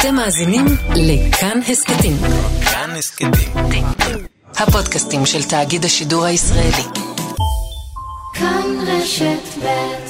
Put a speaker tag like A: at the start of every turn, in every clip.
A: אתם מאזינים לכאן הסכתים.
B: כאן הסכתים.
A: הפודקאסטים של תאגיד השידור הישראלי.
C: כאן רשת ב'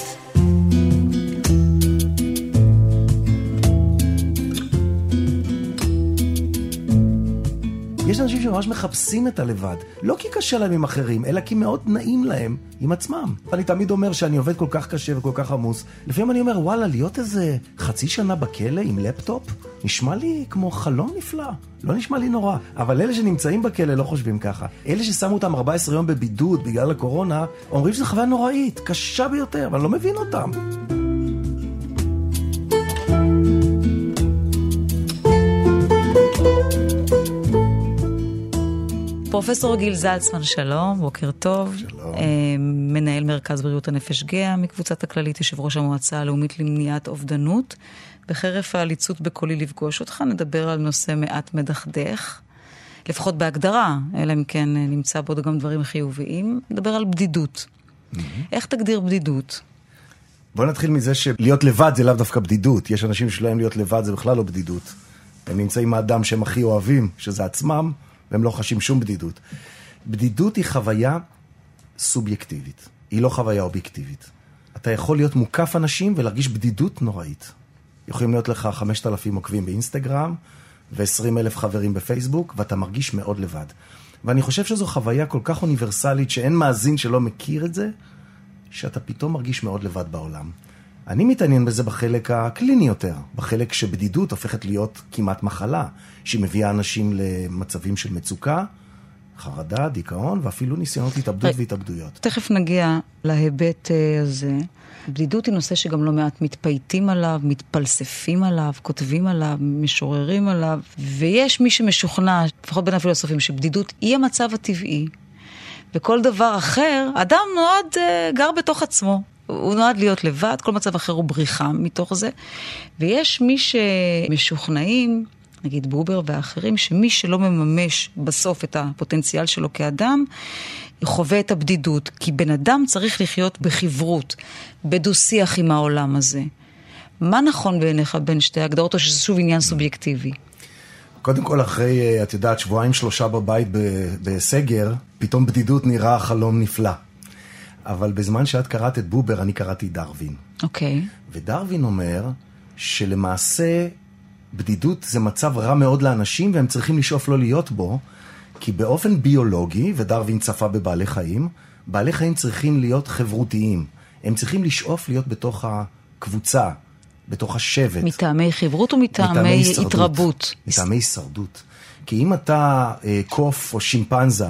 D: יש אנשים שממש מחפשים את הלבד. לא כי קשה להם עם אחרים, אלא כי מאוד נעים להם עם עצמם. אני תמיד אומר שאני עובד כל כך קשה וכל כך עמוס. לפעמים אני אומר, וואלה, להיות איזה חצי שנה בכלא עם לפטופ, נשמע לי כמו חלום נפלא. לא נשמע לי נורא. אבל אלה שנמצאים בכלא לא חושבים ככה. אלה ששמו אותם 14 יום בבידוד בגלל הקורונה, אומרים שזו חוויה נוראית, קשה ביותר, ואני לא מבין אותם.
E: פרופסור גיל זלצמן, שלום, בוקר טוב.
D: שלום.
E: אה, מנהל מרכז בריאות הנפש גאה מקבוצת הכללית, יושב ראש המועצה הלאומית למניעת אובדנות. בחרף העליצות בקולי לפגוש אותך, נדבר על נושא מעט מדכדך, לפחות בהגדרה, אלא אם כן אה, נמצא בו גם דברים חיוביים. נדבר על בדידות. איך תגדיר בדידות?
D: בוא נתחיל מזה שלהיות לבד זה לאו דווקא בדידות. יש אנשים שלהם להיות לבד זה בכלל לא בדידות. הם נמצאים עם האדם שהם הכי אוהבים, שזה עצמם, והם לא חשים שום בדידות. בדידות היא חוויה סובייקטיבית, היא לא חוויה אובייקטיבית. אתה יכול להיות מוקף אנשים ולהרגיש בדידות נוראית. יכולים להיות לך 5,000 עוקבים באינסטגרם ו-20 אלף חברים בפייסבוק, ואתה מרגיש מאוד לבד. ואני חושב שזו חוויה כל כך אוניברסלית, שאין מאזין שלא מכיר את זה, שאתה פתאום מרגיש מאוד לבד בעולם. אני מתעניין בזה בחלק הקליני יותר, בחלק שבדידות הופכת להיות כמעט מחלה, שהיא מביאה אנשים למצבים של מצוקה, חרדה, דיכאון, ואפילו ניסיונות התאבדות והתאבדויות.
E: תכף נגיע להיבט אה, הזה. בדידות היא נושא שגם לא מעט מתפייטים עליו, מתפלספים עליו, כותבים עליו, משוררים עליו, ויש מי שמשוכנע, לפחות בין הפילוסופים, שבדידות היא המצב הטבעי, וכל דבר אחר, אדם נועד, אה, גר בתוך עצמו. הוא נועד להיות לבד, כל מצב אחר הוא בריחה מתוך זה. ויש מי שמשוכנעים, נגיד בובר ואחרים, שמי שלא מממש בסוף את הפוטנציאל שלו כאדם, חווה את הבדידות. כי בן אדם צריך לחיות בחברות, בדו-שיח עם העולם הזה. מה נכון בעיניך בין שתי הגדרות, או שזה שוב עניין סובייקטיבי?
D: קודם כל, אחרי, אה, את יודעת, שבועיים שלושה בבית בסגר, פתאום בדידות נראה חלום נפלא. אבל בזמן שאת קראת את בובר, אני קראתי דרווין.
E: אוקיי.
D: ודרווין אומר שלמעשה בדידות זה מצב רע מאוד לאנשים והם צריכים לשאוף לא להיות בו, כי באופן ביולוגי, ודרווין צפה בבעלי חיים, בעלי חיים צריכים להיות חברותיים. הם צריכים לשאוף להיות בתוך הקבוצה, בתוך השבט.
E: מטעמי חברות ומטעמי
D: הישרדות.
E: התרבות?
D: מטעמי הישרדות. כי אם אתה אה, קוף או שימפנזה,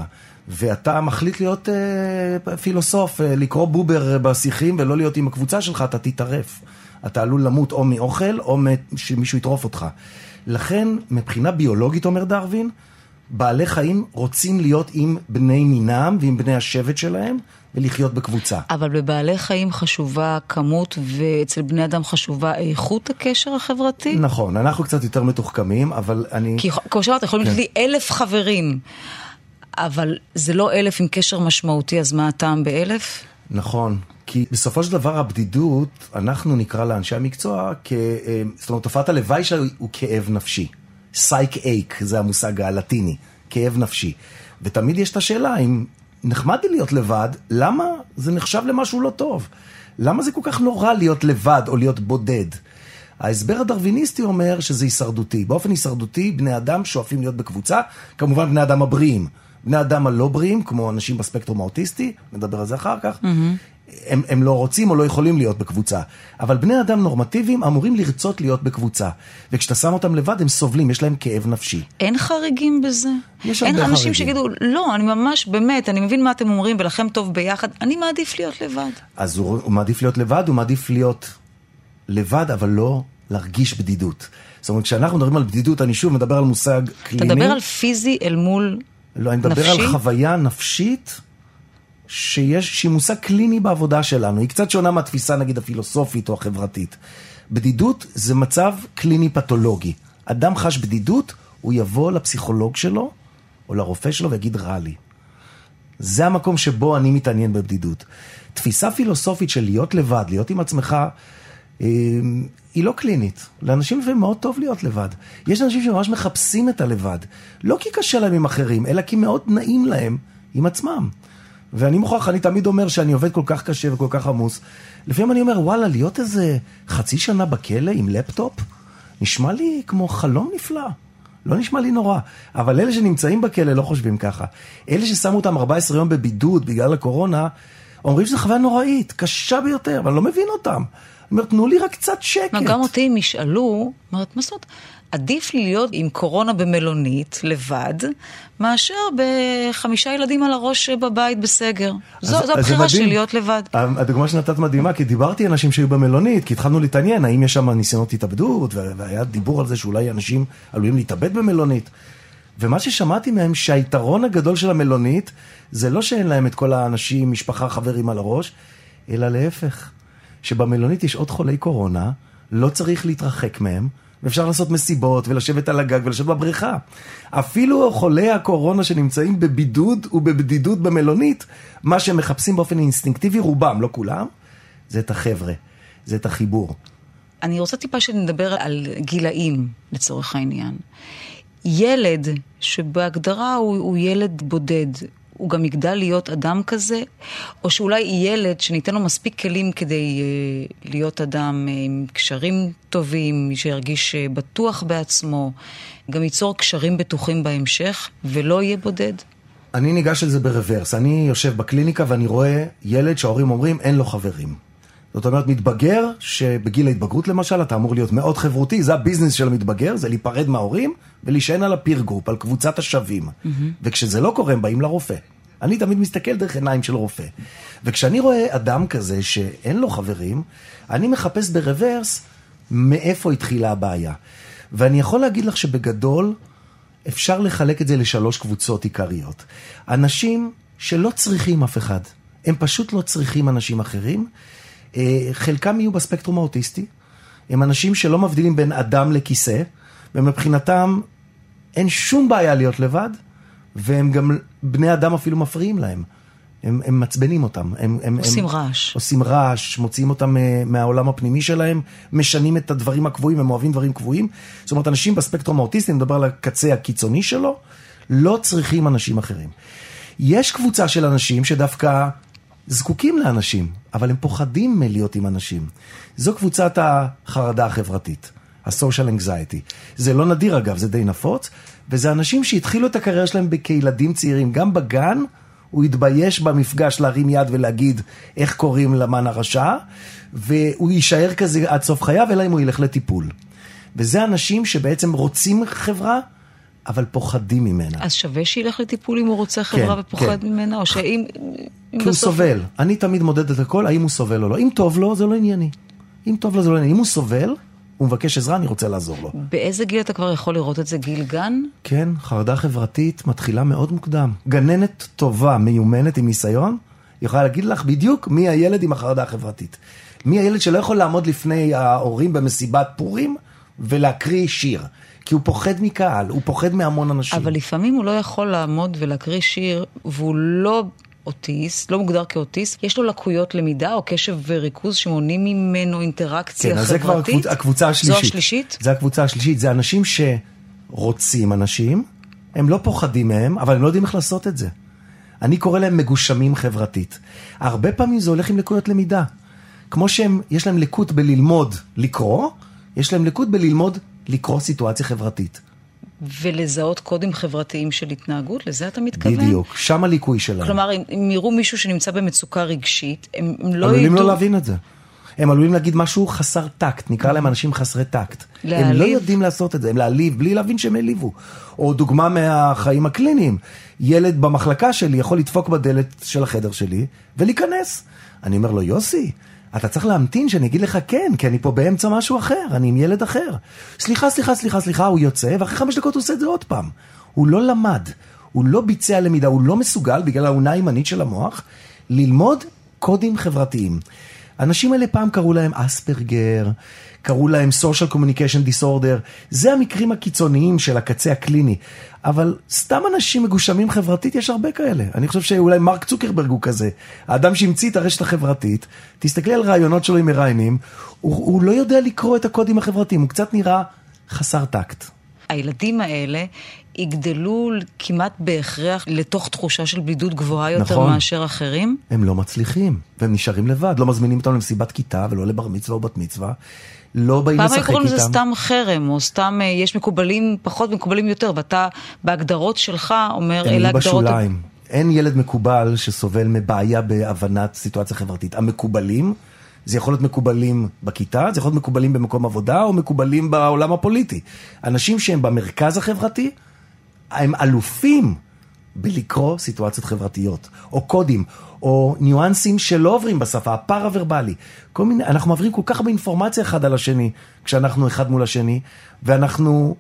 D: ואתה מחליט להיות אה, פילוסוף, אה, לקרוא בובר בשיחים ולא להיות עם הקבוצה שלך, אתה תטרף. אתה עלול למות או מאוכל או שמישהו יטרוף אותך. לכן, מבחינה ביולוגית, אומר דרווין, בעלי חיים רוצים להיות עם בני מינם ועם בני השבט שלהם ולחיות בקבוצה.
E: אבל בבעלי חיים חשובה כמות, ואצל בני אדם חשובה איכות הקשר החברתי?
D: נכון, אנחנו קצת יותר מתוחכמים, אבל אני...
E: כי כמו שאמרת, יכולים
D: כן.
E: להיות לי אלף חברים, אבל זה לא אלף עם קשר משמעותי, אז מה הטעם באלף?
D: נכון, כי בסופו של דבר הבדידות, אנחנו נקרא לאנשי המקצוע, כ... אה, זאת אומרת, תופעת הלוואי שלה הוא כאב נפשי. סייק אייק, זה המושג הלטיני, כאב נפשי. ותמיד יש את השאלה, אם נחמד לי להיות לבד, למה זה נחשב למשהו לא טוב? למה זה כל כך נורא להיות לבד או להיות בודד? ההסבר הדרוויניסטי אומר שזה הישרדותי. באופן הישרדותי, בני אדם שואפים להיות בקבוצה, כמובן בני אדם הבריאים. בני אדם הלא בריאים, כמו אנשים בספקטרום האוטיסטי, נדבר על זה אחר כך, הם, הם לא רוצים או לא יכולים להיות בקבוצה. אבל בני אדם נורמטיביים אמורים לרצות להיות בקבוצה. וכשאתה שם אותם לבד, הם סובלים, יש להם כאב נפשי.
E: אין חריגים בזה?
D: יש
E: אין
D: הרבה
E: אנשים
D: חריגים.
E: שיגידו, לא, אני ממש, באמת, אני מבין מה אתם אומרים, ולכם טוב ביחד, אני מעדיף להיות לבד.
D: אז הוא, הוא מעדיף להיות לבד, הוא מעדיף להיות לבד, אבל לא להרגיש בדידות. זאת אומרת, כשאנחנו מדברים על בדידות, אני שוב מדבר על מושג
E: אתה
D: קליני.
E: מדבר על פיזי אל מול
D: לא, אני מדבר
E: נפשי?
D: על חוויה נפשית שיש, שהיא מושג קליני בעבודה שלנו. היא קצת שונה מהתפיסה, נגיד, הפילוסופית או החברתית. בדידות זה מצב קליני פתולוגי. אדם חש בדידות, הוא יבוא לפסיכולוג שלו או לרופא שלו ויגיד רע לי. זה המקום שבו אני מתעניין בבדידות. תפיסה פילוסופית של להיות לבד, להיות עם עצמך, היא לא קלינית. לאנשים לפעמים מאוד טוב להיות לבד. יש אנשים שממש מחפשים את הלבד. לא כי קשה להם עם אחרים, אלא כי מאוד נעים להם עם עצמם. ואני מוכרח, אני תמיד אומר שאני עובד כל כך קשה וכל כך עמוס. לפעמים אני אומר, וואלה, להיות איזה חצי שנה בכלא עם לפטופ, נשמע לי כמו חלום נפלא. לא נשמע לי נורא. אבל אלה שנמצאים בכלא לא חושבים ככה. אלה ששמו אותם 14 יום בבידוד בגלל הקורונה, אומרים שזו חוויה נוראית, קשה ביותר, ואני לא מבין אותם. אומר, תנו לי רק קצת שקט.
E: מה, גם אותי הם ישאלו, אומרת, מה זאת אומרת? עדיף לי להיות עם קורונה במלונית, לבד, מאשר בחמישה ילדים על הראש בבית בסגר. זו,
D: אז-
E: זו
D: זה
E: הבחירה שלי. להיות לבד.
D: הדוגמה שנתת מדהימה, כי דיברתי עם אנשים שהיו במלונית, כי התחלנו להתעניין האם יש שם ניסיונות התאבדות, והיה דיבור על זה שאולי אנשים עלולים להתאבד במלונית. ומה ששמעתי מהם, שהיתרון הגדול של המלונית, זה לא שאין להם את כל האנשים, משפחה, חברים על הראש, אלא להפך. שבמלונית יש עוד חולי קורונה, לא צריך להתרחק מהם, ואפשר לעשות מסיבות ולשבת על הגג ולשבת בבריכה. אפילו חולי הקורונה שנמצאים בבידוד ובבדידות במלונית, מה שהם מחפשים באופן אינסטינקטיבי, רובם, לא כולם, זה את החבר'ה, זה את החיבור.
E: אני רוצה טיפה שנדבר על גילאים, לצורך העניין. ילד שבהגדרה הוא, הוא ילד בודד, הוא גם יגדל להיות אדם כזה, או שאולי ילד שניתן לו מספיק כלים כדי uh, להיות אדם uh, עם קשרים טובים, שירגיש uh, בטוח בעצמו, גם ייצור קשרים בטוחים בהמשך, ולא יהיה בודד.
D: אני ניגש לזה ברוורס, אני יושב בקליניקה ואני רואה ילד שההורים אומרים אין לו חברים. זאת אומרת, מתבגר, שבגיל ההתבגרות למשל, אתה אמור להיות מאוד חברותי, זה הביזנס של המתבגר, זה להיפרד מההורים ולהישען על ה peer group, על קבוצת השווים. וכשזה לא קורה, הם באים לרופא. אני תמיד מסתכל דרך עיניים של רופא. וכשאני רואה אדם כזה שאין לו חברים, אני מחפש ב reverse מאיפה התחילה הבעיה. ואני יכול להגיד לך שבגדול, אפשר לחלק את זה לשלוש קבוצות עיקריות. אנשים שלא צריכים אף אחד, הם פשוט לא צריכים אנשים אחרים. אה, חלקם יהיו בספקטרום האוטיסטי, הם אנשים שלא מבדילים בין אדם לכיסא, ומבחינתם אין שום בעיה להיות לבד, והם גם, בני אדם אפילו מפריעים להם. הם, הם מעצבנים אותם. הם, הם,
E: עושים
D: הם,
E: רעש.
D: עושים רעש, מוציאים אותם אה, מהעולם הפנימי שלהם, משנים את הדברים הקבועים, הם אוהבים דברים קבועים. זאת אומרת, אנשים בספקטרום האוטיסטי, אני מדבר על הקצה הקיצוני שלו, לא צריכים אנשים אחרים. יש קבוצה של אנשים שדווקא זקוקים לאנשים, אבל הם פוחדים מלהיות עם אנשים. זו קבוצת החרדה החברתית, ה-social anxiety. זה לא נדיר אגב, זה די נפוץ, וזה אנשים שהתחילו את הקריירה שלהם כילדים צעירים, גם בגן. הוא התבייש במפגש להרים יד ולהגיד איך קוראים למן הרשע, והוא יישאר כזה עד סוף חייו, אלא אם הוא ילך לטיפול. וזה אנשים שבעצם רוצים חברה, אבל פוחדים ממנה.
E: אז שווה שילך לטיפול אם הוא רוצה חברה
D: כן,
E: ופוחד
D: כן.
E: ממנה, או שאם... אם
D: כי הוא
E: בסוף-
D: סובל. אני תמיד מודד את הכל, האם הוא סובל או לא. אם טוב לו, זה לא ענייני. אם טוב לו, זה לא ענייני. אם הוא סובל, הוא מבקש עזרה, אני רוצה לעזור לו.
E: באיזה גיל אתה כבר יכול לראות את זה? גיל גן?
D: כן, חרדה חברתית מתחילה מאוד מוקדם. גננת טובה, מיומנת, עם ניסיון, יכולה להגיד לך בדיוק מי הילד עם החרדה החברתית. מי הילד שלא יכול לעמוד לפני ההורים במסיבת פורים ולהקריא שיר. כי הוא פוחד מקהל, הוא פוחד מהמון אנשים.
E: אבל לפעמים הוא לא יכול לעמוד ולהקריא שיר, והוא לא אוטיסט, לא מוגדר כאוטיסט, יש לו לקויות למידה או קשב וריכוז שמונעים ממנו אינטראקציה
D: כן, אז
E: חברתית.
D: זה כבר הקבוצ, הקבוצה השלישית.
E: זו השלישית?
D: זה הקבוצה השלישית. זה אנשים שרוצים אנשים, הם לא פוחדים מהם, אבל הם לא יודעים איך לעשות את זה. אני קורא להם מגושמים חברתית. הרבה פעמים זה הולך עם לקויות למידה. כמו שהם, יש להם לקות בללמוד לקרוא, יש להם לקות בללמוד לקרוא סיטואציה חברתית.
E: ולזהות קודים חברתיים של התנהגות, לזה אתה מתכוון?
D: בדיוק, שם הליקוי שלהם.
E: כלומר, אם, יראו מישהו שנמצא במצוקה רגשית, הם, הם לא
D: עלולים
E: ידעו...
D: לא להבין את זה. הם עלולים להגיד משהו חסר טקט, נקרא להם אנשים חסרי טקט. הם לא
E: להעליב.
D: יודעים לעשות את זה, הם להעליב בלי להבין שהם העליבו. או דוגמה מהחיים הקליניים, ילד במחלקה שלי יכול לדפוק בדלת של החדר שלי ולהיכנס. אני אומר לו, יוסי, אתה צריך להמתין שאני אגיד לך כן, כי אני פה באמצע משהו אחר, אני עם ילד אחר. סליחה, סליחה, סליחה, סליחה, הוא יוצא, ואחרי חמש דקות הוא עושה את זה עוד פעם. הוא לא למד, הוא לא ביצע למידה, הוא לא מסוגל, בגלל האונה הימנית של המוח, ללמוד קודים חברתיים. האנשים האלה פעם קראו להם אספרגר, קראו להם social communication disorder, זה המקרים הקיצוניים של הקצה הקליני. אבל סתם אנשים מגושמים חברתית, יש הרבה כאלה. אני חושב שאולי מרק צוקרברג הוא כזה. האדם שהמציא את הרשת החברתית, תסתכלי על רעיונות שלו עם מראיינים, הוא, הוא לא יודע לקרוא את הקודים החברתיים, הוא קצת נראה חסר טקט.
E: הילדים האלה יגדלו כמעט בהכרח לתוך תחושה של בדידות גבוהה יותר
D: נכון.
E: מאשר אחרים.
D: הם לא מצליחים, והם נשארים לבד, לא מזמינים אותם למסיבת כיתה ולא לבר מצווה או בת מצווה. לא באים
E: פעם
D: לשחק
E: היו קוראים לזה
D: איתם.
E: סתם חרם, או סתם אה, יש מקובלים פחות מקובלים יותר, ואתה בהגדרות שלך אומר, אלה הגדרות...
D: בשוליים. אין ילד מקובל שסובל מבעיה בהבנת סיטואציה חברתית. המקובלים, זה יכול להיות מקובלים בכיתה, זה יכול להיות מקובלים במקום עבודה, או מקובלים בעולם הפוליטי. אנשים שהם במרכז החברתי, הם אלופים בלקרוא סיטואציות חברתיות, או קודים, או ניואנסים שלא עוברים בשפה, הפארה-ורבלי. כל מיני, אנחנו מעבירים כל כך הרבה אינפורמציה אחד על השני, כשאנחנו אחד מול השני, ואנחנו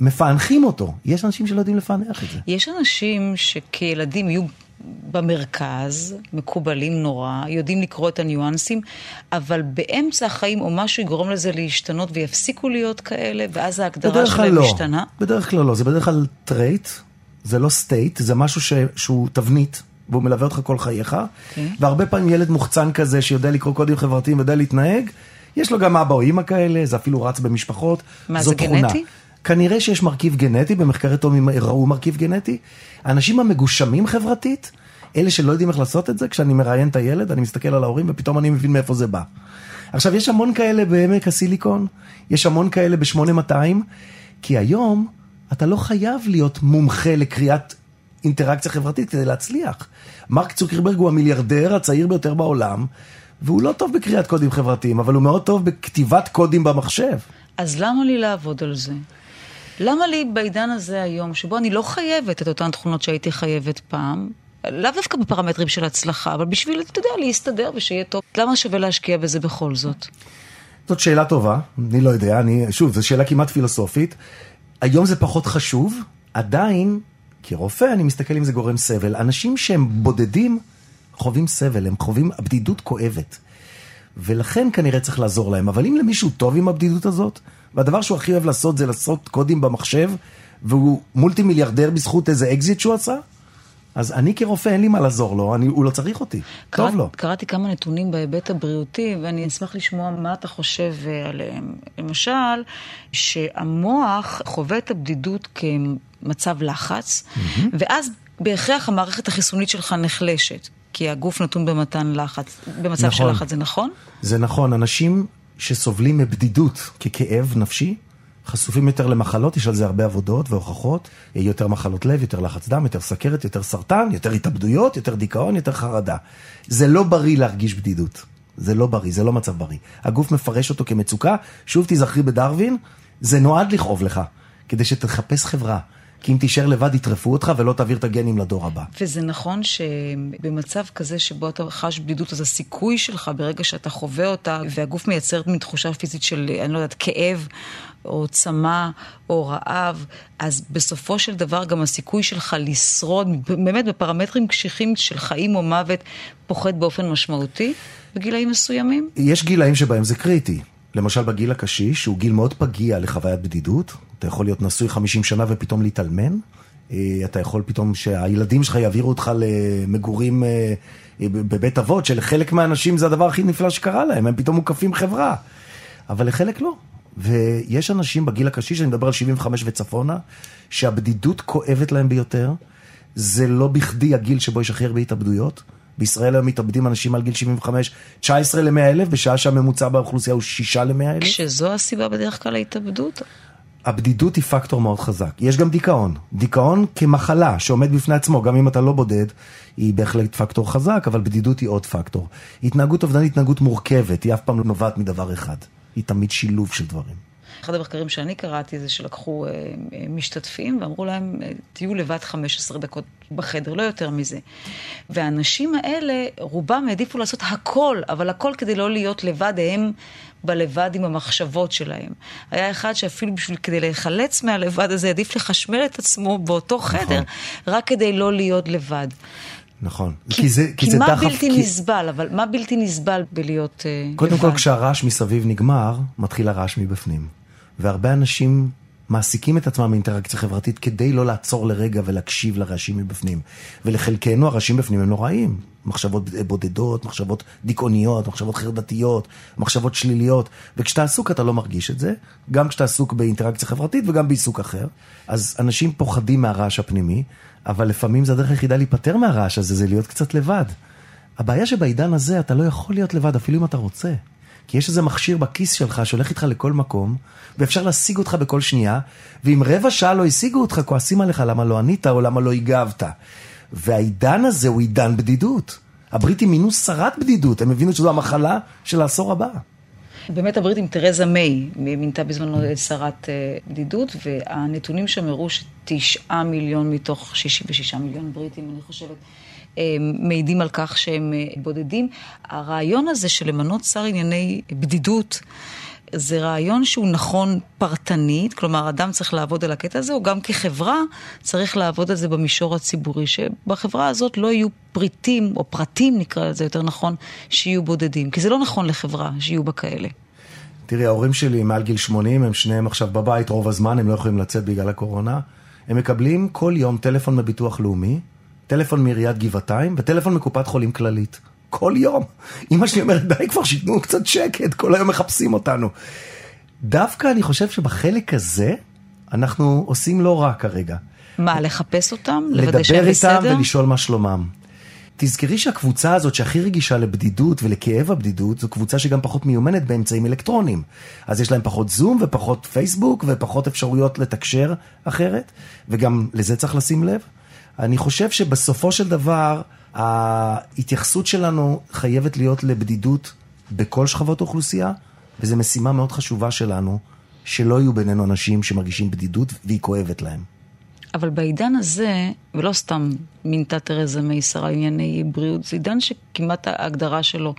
D: מפענחים אותו. יש אנשים שלא יודעים לפענח את זה.
E: יש אנשים שכילדים יהיו במרכז, מקובלים נורא, יודעים לקרוא את הניואנסים, אבל באמצע החיים או משהו יגרום לזה להשתנות ויפסיקו להיות כאלה, ואז ההגדרה שלהם
D: לא.
E: משתנה.
D: בדרך כלל לא, זה בדרך כלל trait, זה לא state, זה משהו ש... שהוא תבנית, והוא מלווה אותך כל חייך,
E: כן.
D: והרבה פעמים ילד מוחצן כזה שיודע לקרוא קודים חברתיים ויודע להתנהג, יש לו גם אבא או אימא כאלה, זה אפילו רץ במשפחות,
E: מה, זה
D: תכונה.
E: גנטי?
D: כנראה שיש מרכיב גנטי, במחקרי תומים ראו מרכיב גנטי. האנשים המגושמים חברתית, אלה שלא יודעים איך לעשות את זה, כשאני מראיין את הילד, אני מסתכל על ההורים ופתאום אני מבין מאיפה זה בא. עכשיו, יש המון כאלה בעמק הסיליקון, יש המון כאלה ב-8200, כי היום אתה לא חייב להיות מומחה לקריאת אינטראקציה חברתית כדי להצליח. מרק צוקרברג הוא המיליארדר הצעיר ביותר בעולם, והוא לא טוב בקריאת קודים חברתיים, אבל הוא מאוד טוב בכתיבת קודים במחשב.
E: אז למה לי לעבוד על זה? למה לי בעידן הזה היום, שבו אני לא חייבת את אותן תכונות שהייתי חייבת פעם, לאו דווקא בפרמטרים של הצלחה, אבל בשביל, אתה יודע, להסתדר ושיהיה טוב, למה שווה להשקיע בזה בכל זאת?
D: זאת שאלה טובה, אני לא יודע, אני, שוב, זו שאלה כמעט פילוסופית. היום זה פחות חשוב, עדיין, כרופא אני מסתכל אם זה גורם סבל. אנשים שהם בודדים חווים סבל, הם חווים, הבדידות כואבת. ולכן כנראה צריך לעזור להם. אבל אם למישהו טוב עם הבדידות הזאת, והדבר שהוא הכי אוהב לעשות זה לעשות קודים במחשב, והוא מולטי מיליארדר בזכות איזה אקזיט שהוא עשה, אז אני כרופא אין לי מה לעזור לו, אני, הוא לא צריך אותי, טוב
E: קראת-
D: לו.
E: קראתי כמה נתונים בהיבט הבריאותי, ואני אשמח לשמוע מה אתה חושב אה, עליהם. למשל, שהמוח חווה את הבדידות כמצב לחץ, ואז בהכרח המערכת החיסונית שלך נחלשת, כי הגוף נתון במתן לחץ, במצב של
D: נכון.
E: לחץ, זה נכון?
D: זה נכון, אנשים שסובלים מבדידות ככאב נפשי, חשופים יותר למחלות, יש על זה הרבה עבודות והוכחות, יותר מחלות לב, יותר לחץ דם, יותר סכרת, יותר סרטן, יותר התאבדויות, יותר דיכאון, יותר חרדה. זה לא בריא להרגיש בדידות. זה לא בריא, זה לא מצב בריא. הגוף מפרש אותו כמצוקה, שוב תיזכרי בדרווין, זה נועד לכאוב לך, כדי שתחפש חברה. כי אם תישאר לבד יטרפו אותך ולא תעביר את הגנים לדור הבא.
E: וזה נכון שבמצב כזה שבו אתה חש בדידות, אז הסיכוי שלך ברגע שאתה חווה אותה, והגוף מייצר מין תחושה פיזית של, אני לא יודעת, כאב, או צמא, או רעב, אז בסופו של דבר גם הסיכוי שלך לשרוד, באמת בפרמטרים קשיחים של חיים או מוות, פוחת באופן משמעותי בגילאים מסוימים?
D: יש גילאים שבהם זה קריטי. למשל בגיל הקשיש, שהוא גיל מאוד פגיע לחוויית בדידות, אתה יכול להיות נשוי 50 שנה ופתאום להתאלמן, אה, אתה יכול פתאום שהילדים שלך יעבירו אותך למגורים אה, בבית אבות, שלחלק מהאנשים זה הדבר הכי נפלא שקרה להם, הם פתאום מוקפים חברה. אבל לחלק לא. ויש אנשים בגיל הקשיש, אני מדבר על 75 וצפונה, שהבדידות כואבת להם ביותר. זה לא בכדי הגיל שבו יש הכי הרבה התאבדויות. בישראל היום מתאבדים אנשים על גיל 75, 19 ל-100 אלף, בשעה שהממוצע באוכלוסייה הוא 6 ל-100 אלף.
E: כשזו הסיבה בדרך כלל להתאבדות?
D: הבדידות היא פקטור מאוד חזק. יש גם דיכאון. דיכאון כמחלה שעומד בפני עצמו, גם אם אתה לא בודד, היא בהחלט פקטור חזק, אבל בדידות היא עוד פקטור. התנהגות אובדנית היא התנהגות מורכבת, היא אף פעם לא נובעת מדבר אחד. היא תמיד שילוב של דברים.
E: אחד המחקרים שאני קראתי זה שלקחו אה, אה, משתתפים ואמרו להם, אה, תהיו לבד 15 דקות בחדר, לא יותר מזה. והאנשים האלה, רובם העדיפו לעשות הכל, אבל הכל כדי לא להיות לבד, הם בלבד עם המחשבות שלהם. היה אחד שאפילו בשביל, כדי להיחלץ מהלבד הזה, העדיף לחשמל את עצמו באותו חדר, רק כדי לא להיות לבד.
D: נכון.
E: כי,
D: זה,
E: כי,
D: זה
E: מה
D: דחף...
E: בלתי
D: כי...
E: נסבל, אבל מה בלתי נסבל בלהיות אה,
D: קודם
E: לבד?
D: כל, כשהרעש מסביב נגמר, מתחיל הרעש מבפנים. והרבה אנשים מעסיקים את עצמם באינטראקציה חברתית כדי לא לעצור לרגע ולהקשיב לרעשים מבפנים. ולחלקנו הרעשים בפנים הם נוראים. מחשבות בודדות, מחשבות דיכאוניות, מחשבות חרדתיות, מחשבות שליליות. וכשאתה עסוק אתה לא מרגיש את זה, גם כשאתה עסוק באינטראקציה חברתית וגם בעיסוק אחר. אז אנשים פוחדים מהרעש הפנימי, אבל לפעמים זה הדרך היחידה להיפטר מהרעש הזה, זה להיות קצת לבד. הבעיה שבעידן הזה אתה לא יכול להיות לבד אפילו אם אתה רוצה. כי יש איזה מכשיר בכיס שלך שהולך איתך לכל מקום, ואפשר להשיג אותך בכל שנייה, ואם רבע שעה לא השיגו אותך, כועסים עליך למה לא ענית או למה לא הגבת. והעידן הזה הוא עידן בדידות. הבריטים מינו שרת בדידות, הם הבינו שזו המחלה של העשור הבא.
E: באמת הבריטים, תרזה מיי, מינתה בזמנו שרת אה, בדידות, והנתונים שם הראו שתשעה מיליון מתוך 66 מיליון בריטים, אני חושבת, מעידים על כך שהם אה, בודדים. הרעיון הזה של למנות שר ענייני בדידות, זה רעיון שהוא נכון פרטנית, כלומר, אדם צריך לעבוד על הקטע הזה, או גם כחברה צריך לעבוד על זה במישור הציבורי, שבחברה הזאת לא יהיו פריטים, או פרטים נקרא לזה יותר נכון, שיהיו בודדים, כי זה לא נכון לחברה שיהיו בה כאלה.
D: תראי, ההורים שלי מעל גיל 80, הם שניהם עכשיו בבית רוב הזמן, הם לא יכולים לצאת בגלל הקורונה. הם מקבלים כל יום טלפון מביטוח לאומי, טלפון מעיריית גבעתיים וטלפון מקופת חולים כללית. כל יום. אמא שלי אומרת, די כבר, שייתנו קצת שקט, כל היום מחפשים אותנו. דווקא אני חושב שבחלק הזה, אנחנו עושים לא רע כרגע.
E: מה, לחפש אותם? לוודא שהם
D: לדבר
E: בסדר?
D: איתם ולשאול מה שלומם. תזכרי שהקבוצה הזאת שהכי רגישה לבדידות ולכאב הבדידות, זו קבוצה שגם פחות מיומנת באמצעים אלקטרוניים. אז יש להם פחות זום ופחות פייסבוק ופחות אפשרויות לתקשר אחרת, וגם לזה צריך לשים לב. אני חושב שבסופו של דבר, ההתייחסות שלנו חייבת להיות לבדידות בכל שכבות האוכלוסייה, וזו משימה מאוד חשובה שלנו, שלא יהיו בינינו אנשים שמרגישים בדידות והיא כואבת להם.
E: אבל בעידן הזה, ולא סתם מינתה תרזה מיי שרה לענייני בריאות, זה עידן שכמעט ההגדרה שלו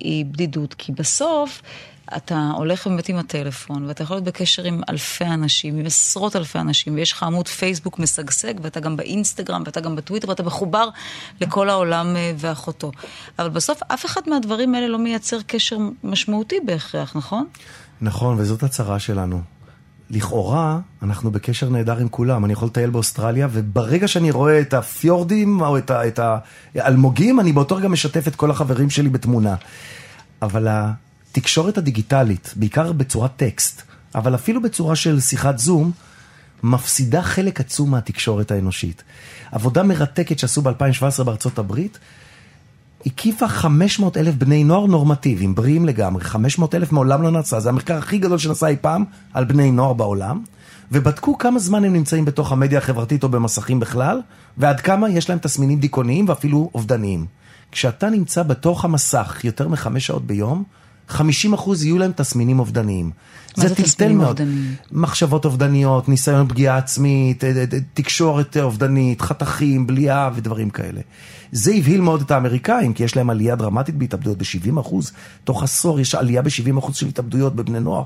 E: היא בדידות, כי בסוף אתה הולך באמת עם הטלפון, ואתה יכול להיות בקשר עם אלפי אנשים, עם עשרות אלפי אנשים, ויש לך עמוד פייסבוק משגשג, ואתה גם באינסטגרם, ואתה גם בטוויטר, ואתה מחובר לכל העולם אה, ואחותו. אבל בסוף אף אחד מהדברים האלה לא מייצר קשר משמעותי בהכרח, נכון?
D: נכון, וזאת הצרה שלנו. לכאורה, אנחנו בקשר נהדר עם כולם. אני יכול לטייל באוסטרליה, וברגע שאני רואה את הפיורדים או את, האלמוגים, אני באותו רגע משתף את כל החברים שלי בתמונה. אבל התקשורת הדיגיטלית, בעיקר בצורת טקסט, אבל אפילו בצורה של שיחת זום, מפסידה חלק עצום מהתקשורת האנושית. עבודה מרתקת שעשו ב-2017 בארצות הברית, הקיפה 500 אלף בני נוער נורמטיביים, בריאים לגמרי, 500 אלף מעולם לא נעשה, זה המחקר הכי גדול שנעשה אי פעם על בני נוער בעולם, ובדקו כמה זמן הם נמצאים בתוך המדיה החברתית או במסכים בכלל, ועד כמה יש להם תסמינים דיכאוניים ואפילו אובדניים. כשאתה נמצא בתוך המסך יותר מחמש שעות ביום, 50% יהיו להם תסמינים אובדניים.
E: מה זה תסמינים אובדניים?
D: מחשבות אובדניות, ניסיון פגיעה עצמית, אה, תקשורת אובדנית, חתכים, בליעה ודברים כאלה. זה הבהיל מאוד את האמריקאים, כי יש להם עלייה דרמטית בהתאבדויות ב-70%. תוך עשור יש עלייה ב-70% של התאבדויות בבני נוער.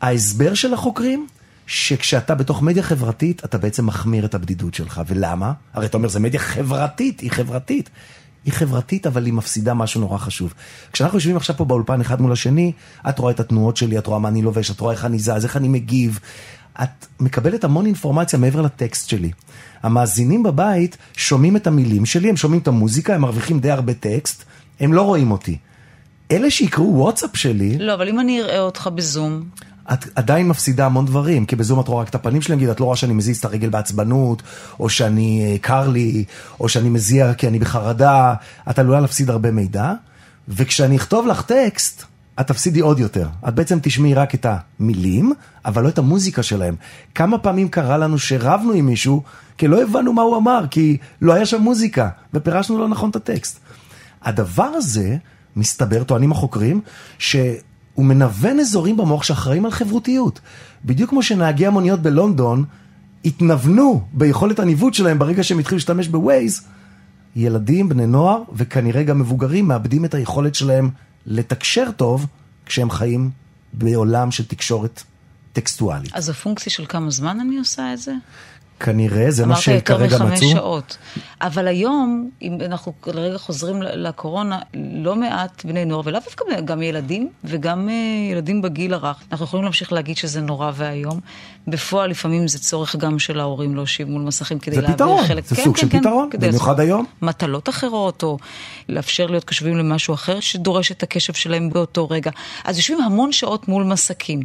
D: ההסבר של החוקרים, שכשאתה בתוך מדיה חברתית, אתה בעצם מחמיר את הבדידות שלך. ולמה? הרי אתה אומר, זה מדיה חברתית, היא חברתית. היא חברתית, אבל היא מפסידה משהו נורא חשוב. כשאנחנו יושבים עכשיו פה באולפן אחד מול השני, את רואה את התנועות שלי, את רואה מה אני לובש, את רואה איך אני זז, איך אני מגיב. את מקבלת המון אינפורמציה מעבר לטקסט שלי. המאזינים בבית שומעים את המילים שלי, הם שומעים את המוזיקה, הם מרוויחים די הרבה טקסט, הם לא רואים אותי. אלה שיקראו וואטסאפ שלי...
E: לא, אבל אם אני אראה אותך בזום...
D: את עדיין מפסידה המון דברים, כי בזום את רואה רק את הפנים שלי, נגיד, את לא רואה שאני מזיז את הרגל בעצבנות, או שאני אה, קר לי, או שאני מזיע כי אני בחרדה, את עלולה להפסיד הרבה מידע, וכשאני אכתוב לך טקסט, את תפסידי עוד יותר. את בעצם תשמעי רק את המילים, אבל לא את המוזיקה שלהם. כמה פעמים קרה לנו שרבנו עם מישהו, כי לא הבנו מה הוא אמר, כי לא היה שם מוזיקה, ופירשנו לא נכון את הטקסט. הדבר הזה, מסתבר, טוענים החוקרים, שהוא מנוון אזורים במוח שאחראים על חברותיות. בדיוק כמו שנהגי המוניות בלונדון התנוונו ביכולת הניווט שלהם ברגע שהם התחילו להשתמש בווייז, ילדים, בני נוער וכנראה גם מבוגרים מאבדים את היכולת שלהם לתקשר טוב כשהם חיים בעולם של תקשורת טקסטואלית.
E: אז הפונקציה של כמה זמן אני עושה את זה?
D: כנראה, זה מה
E: אמרת יותר
D: שכרגע מצאו.
E: מחמש שעות. אבל היום, אם אנחנו לרגע חוזרים לקורונה, לא מעט בני נוער, ולאו דווקא גם ילדים, וגם אה, ילדים בגיל הרך, אנחנו יכולים להמשיך להגיד שזה נורא ואיום. בפועל לפעמים זה צורך גם של ההורים להושיב מול מסכים כדי
D: זה
E: להעביר
D: פתרון,
E: חלק.
D: זה סוג של פתרון,
E: כדי
D: במיוחד היום.
E: מטלות אחרות, או לאפשר להיות קשובים למשהו אחר שדורש את הקשב שלהם באותו רגע. אז יושבים המון שעות מול מסכים.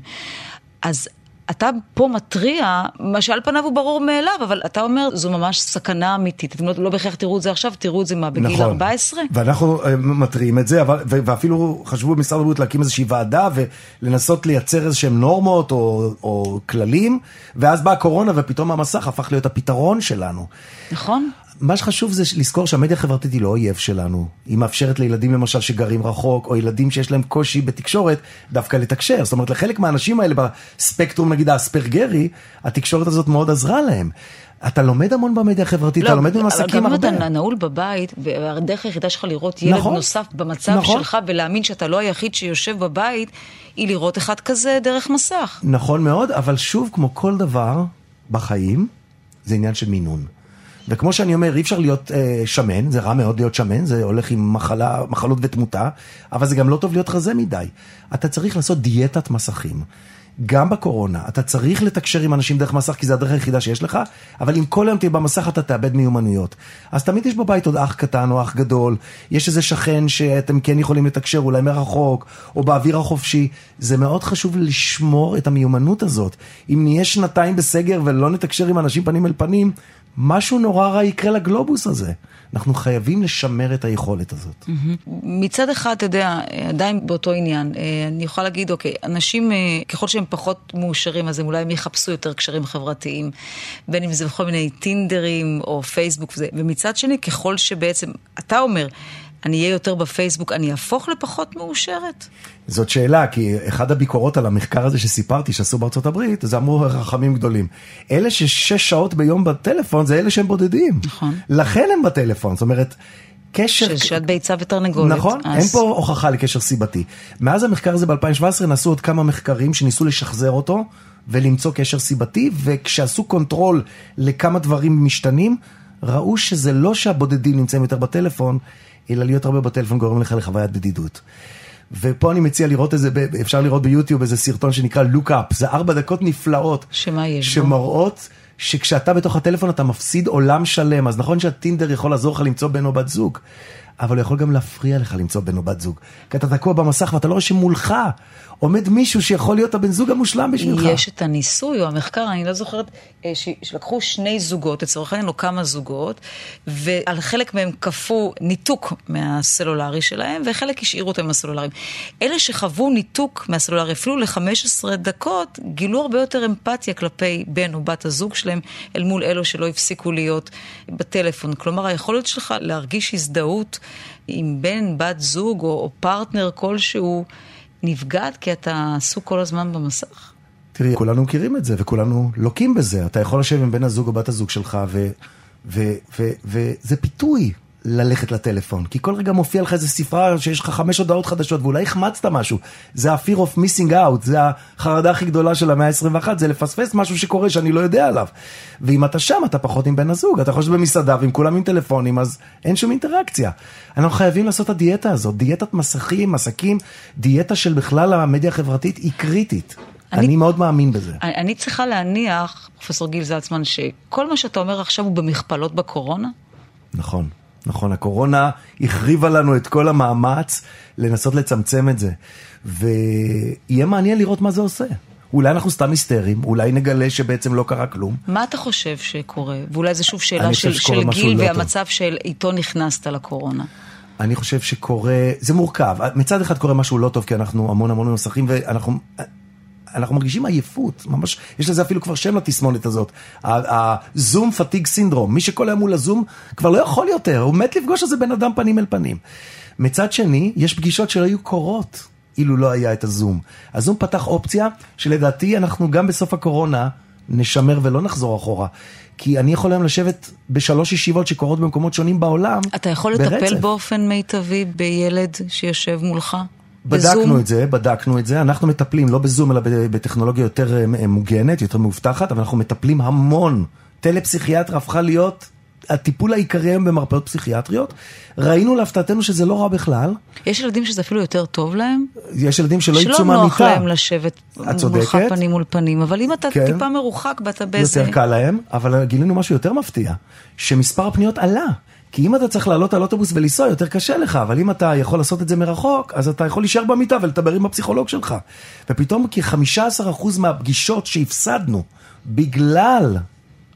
E: אז אתה פה מתריע, מה שעל פניו הוא ברור מאליו, אבל אתה אומר, זו ממש סכנה אמיתית. אתם לא, לא בהכרח תראו את זה עכשיו, תראו את זה מה, בגיל 14?
D: נכון. ואנחנו אה, מתריעים את זה, אבל, ואפילו חשבו במשרד הבריאות להקים איזושהי ועדה ולנסות לייצר איזה שהם נורמות או, או כללים, ואז באה הקורונה ופתאום המסך הפך להיות הפתרון שלנו.
E: נכון?
D: מה שחשוב זה לזכור שהמדיה החברתית היא לא אויב שלנו. היא מאפשרת לילדים למשל שגרים רחוק, או ילדים שיש להם קושי בתקשורת, דווקא לתקשר. זאת אומרת, לחלק מהאנשים האלה בספקטרום, נגיד האספרגרי, התקשורת הזאת מאוד עזרה להם. אתה לומד המון במדיה החברתית, אתה לומד
E: לא, אבל
D: הרבה.
E: גם אם אתה נעול בבית, והדרך היחידה שלך לראות ילד
D: נכון.
E: נוסף במצב
D: נכון.
E: שלך, ולהאמין שאתה לא היחיד שיושב בבית, היא לראות אחד כזה דרך מסך.
D: נכון מאוד, אבל שוב, כמו כל דבר בחיים, זה עניין של מינון. וכמו שאני אומר, אי אפשר להיות אה, שמן, זה רע מאוד להיות שמן, זה הולך עם מחלה, מחלות ותמותה, אבל זה גם לא טוב להיות רזה מדי. אתה צריך לעשות דיאטת מסכים. גם בקורונה, אתה צריך לתקשר עם אנשים דרך מסך, כי זה הדרך היחידה שיש לך, אבל אם כל היום תהיה במסך אתה תאבד מיומנויות. אז תמיד יש בבית עוד אח קטן או אח גדול, יש איזה שכן שאתם כן יכולים לתקשר, אולי מרחוק, או באוויר החופשי. זה מאוד חשוב לשמור את המיומנות הזאת. אם נהיה שנתיים בסגר ולא נתקשר עם אנשים פנים אל פנים, משהו נורא רע יקרה לגלובוס הזה. אנחנו חייבים לשמר את היכולת הזאת.
E: מצד אחד, אתה יודע, עדיין באותו עניין, אה, אני יכולה להגיד, אוקיי, אנשים, אה, ככל שהם פחות מאושרים, אז הם אולי הם יחפשו יותר קשרים חברתיים, בין אם זה בכל מיני טינדרים או פייסבוק וזה, ומצד שני, ככל שבעצם, אתה אומר, אני אהיה יותר בפייסבוק, אני אהפוך לפחות מאושרת?
D: זאת שאלה, כי אחד הביקורות על המחקר הזה שסיפרתי שעשו בארצות הברית, זה אמרו רחמים גדולים. אלה ששש שעות ביום בטלפון זה אלה שהם בודדים.
E: נכון.
D: לכן הם בטלפון, זאת אומרת, קשר...
E: שזה ביצה ותרנגולת.
D: נכון,
E: אז...
D: אין פה הוכחה לקשר סיבתי. מאז המחקר הזה ב-2017 נעשו עוד כמה מחקרים שניסו לשחזר אותו ולמצוא קשר סיבתי, וכשעשו control לכמה דברים משתנים, ראו שזה לא שהבודדים נמצאים יותר בטלפון, אלא להיות הרבה בטלפון גורם לך לחוויית בדידות. ופה אני מציע לראות איזה, אפשר לראות ביוטיוב איזה סרטון שנקרא Look Up, זה ארבע דקות נפלאות.
E: שמה יש בו?
D: שמראות שכשאתה בתוך הטלפון אתה מפסיד עולם שלם, אז נכון שהטינדר יכול לעזור לך למצוא בן או בת זוג, אבל הוא יכול גם להפריע לך למצוא בן או בת זוג. כי אתה תקוע במסך ואתה לא רואה שמולך עומד מישהו שיכול להיות הבן זוג המושלם בשבילך.
E: יש את הניסוי או המחקר, אני לא זוכרת, אה, ש- שלקחו שני זוגות, לצורך העניין, או כמה זוגות, ועל חלק מהם כפו ניתוק מהסלולרי שלהם, וחלק השאירו אותם עם הסלולריים. אלה שחוו ניתוק מהסלולרי אפילו ל-15 דקות, גילו הרבה יותר אמפתיה כלפי בן או בת הזוג שלהם, אל מול אלו שלא הפסיקו להיות בטלפון. כלומר, היכולת שלך להרגיש הזדהות עם בן, בת זוג או, או פרטנר כלשהו, נפגעת כי אתה עסוק כל הזמן במסך.
D: תראי, כולנו מכירים את זה וכולנו לוקים בזה. אתה יכול לשבת עם בן הזוג או בת הזוג שלך ו- וזה פיתוי ללכת לטלפון. כי כל רגע מופיע לך איזה ספרה שיש לך חמש הודעות חדשות ואולי החמצת משהו. זה ה-fear of missing out, זה החרדה הכי גדולה של המאה ה-21, זה לפספס משהו שקורה שאני לא יודע עליו. ואם אתה שם, אתה פחות עם בן הזוג. אתה יכול במסעדה ואם כולם עם טלפונים, אז אין שום אינטראקציה. אנחנו חייבים לעשות את הדיאטה הזאת, דיאטת מסכים, מסקים, דיאטה של בכלל המדיה החברתית היא קריטית. אני, אני מאוד מאמין בזה.
E: אני, אני צריכה להניח, פרופסור גיל זלצמן, שכל מה שאתה אומר עכשיו הוא במכפלות בקורונה?
D: נכון, נכון. הקורונה החריבה לנו את כל המאמץ לנסות לצמצם את זה. ויהיה מעניין לראות מה זה עושה. אולי אנחנו סתם היסטריים, אולי נגלה שבעצם לא קרה כלום.
E: מה אתה חושב שקורה? ואולי זו שוב שאלה של, של גיל
D: לא טוב.
E: והמצב שאיתו נכנסת לקורונה.
D: אני חושב שקורה, זה מורכב. מצד אחד קורה משהו לא טוב, כי אנחנו המון המון במסכים, ואנחנו אנחנו מרגישים עייפות, ממש, יש לזה אפילו כבר שם לתסמונת הזאת. הזום פתיג סינדרום, מי שכל היום מול הזום כבר לא יכול יותר, הוא מת לפגוש איזה בן אדם פנים אל פנים. מצד שני, יש פגישות שלא היו קורות אילו לא היה את הזום. הזום פתח אופציה שלדעתי אנחנו גם בסוף הקורונה נשמר ולא נחזור אחורה. כי אני יכול היום לשבת בשלוש ישיבות שקורות במקומות שונים בעולם,
E: אתה יכול לטפל
D: ברצף.
E: באופן מיטבי בילד שיושב מולך?
D: בדקנו
E: בזום?
D: את זה, בדקנו את זה, אנחנו מטפלים לא בזום אלא בטכנולוגיה יותר אה, מוגנת, יותר מאובטחת, אבל אנחנו מטפלים המון טלפסיכיאטר הפכה להיות הטיפול העיקרי היום במרפאות פסיכיאטריות. ראינו להפתעתנו שזה לא רע בכלל.
E: יש ילדים שזה אפילו יותר טוב להם?
D: יש ילדים שלא יצאו
E: שלא
D: מהמיטה.
E: נוח להם לשבת. מולך פנים מול פנים, אבל אם אתה
D: כן.
E: טיפה מרוחק ואתה באיזה...
D: יותר קל להם, אבל גילינו משהו יותר מפתיע, שמספר הפניות עלה. כי אם אתה צריך לעלות על אוטובוס ולנסוע, יותר קשה לך, אבל אם אתה יכול לעשות את זה מרחוק, אז אתה יכול להישאר במיטה ולדבר עם הפסיכולוג שלך. ופתאום כ-15% מהפגישות שהפסדנו בגלל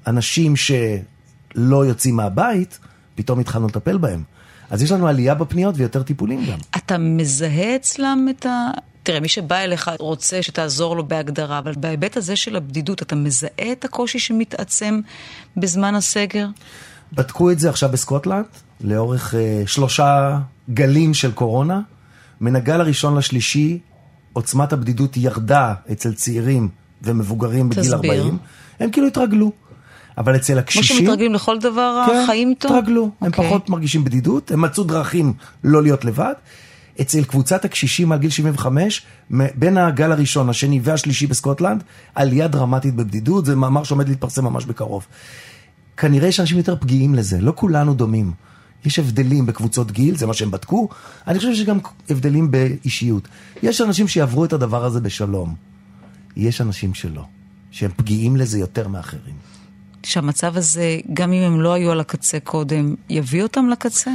D: אנשים שלא יוצאים מהבית, פתאום התחלנו לטפל בהם. אז יש לנו עלייה בפניות ויותר טיפולים גם.
E: אתה מזהה אצלם את ה... תראה, מי שבא אליך רוצה שתעזור לו בהגדרה, אבל בהיבט הזה של הבדידות, אתה מזהה את הקושי שמתעצם בזמן הסגר?
D: בדקו את זה עכשיו בסקוטלנד, לאורך אה, שלושה גלים של קורונה. מן הגל הראשון לשלישי, עוצמת הבדידות ירדה אצל צעירים ומבוגרים בגיל
E: תסביר.
D: 40. הם כאילו התרגלו. אבל אצל
E: כמו
D: הקשישים...
E: שמתרגלים לכל דבר,
D: כן,
E: החיים איתו?
D: התרגלו. הם
E: אוקיי.
D: פחות מרגישים בדידות, הם מצאו דרכים לא להיות לבד. אצל קבוצת הקשישים מעל גיל 75, מ- בין הגל הראשון, השני והשלישי בסקוטלנד, עלייה דרמטית בבדידות, זה מאמר שעומד להתפרסם ממש בקרוב. כנראה יש אנשים יותר פגיעים לזה, לא כולנו דומים. יש הבדלים בקבוצות גיל, זה מה שהם בדקו. אני חושב שיש גם הבדלים באישיות. יש אנשים שיעברו את הדבר הזה בשלום. יש אנשים שלא, שהם פגיעים לזה יותר מאחרים.
E: שהמצב הזה, גם אם הם לא היו על הקצה קודם, יביא אותם לקצה?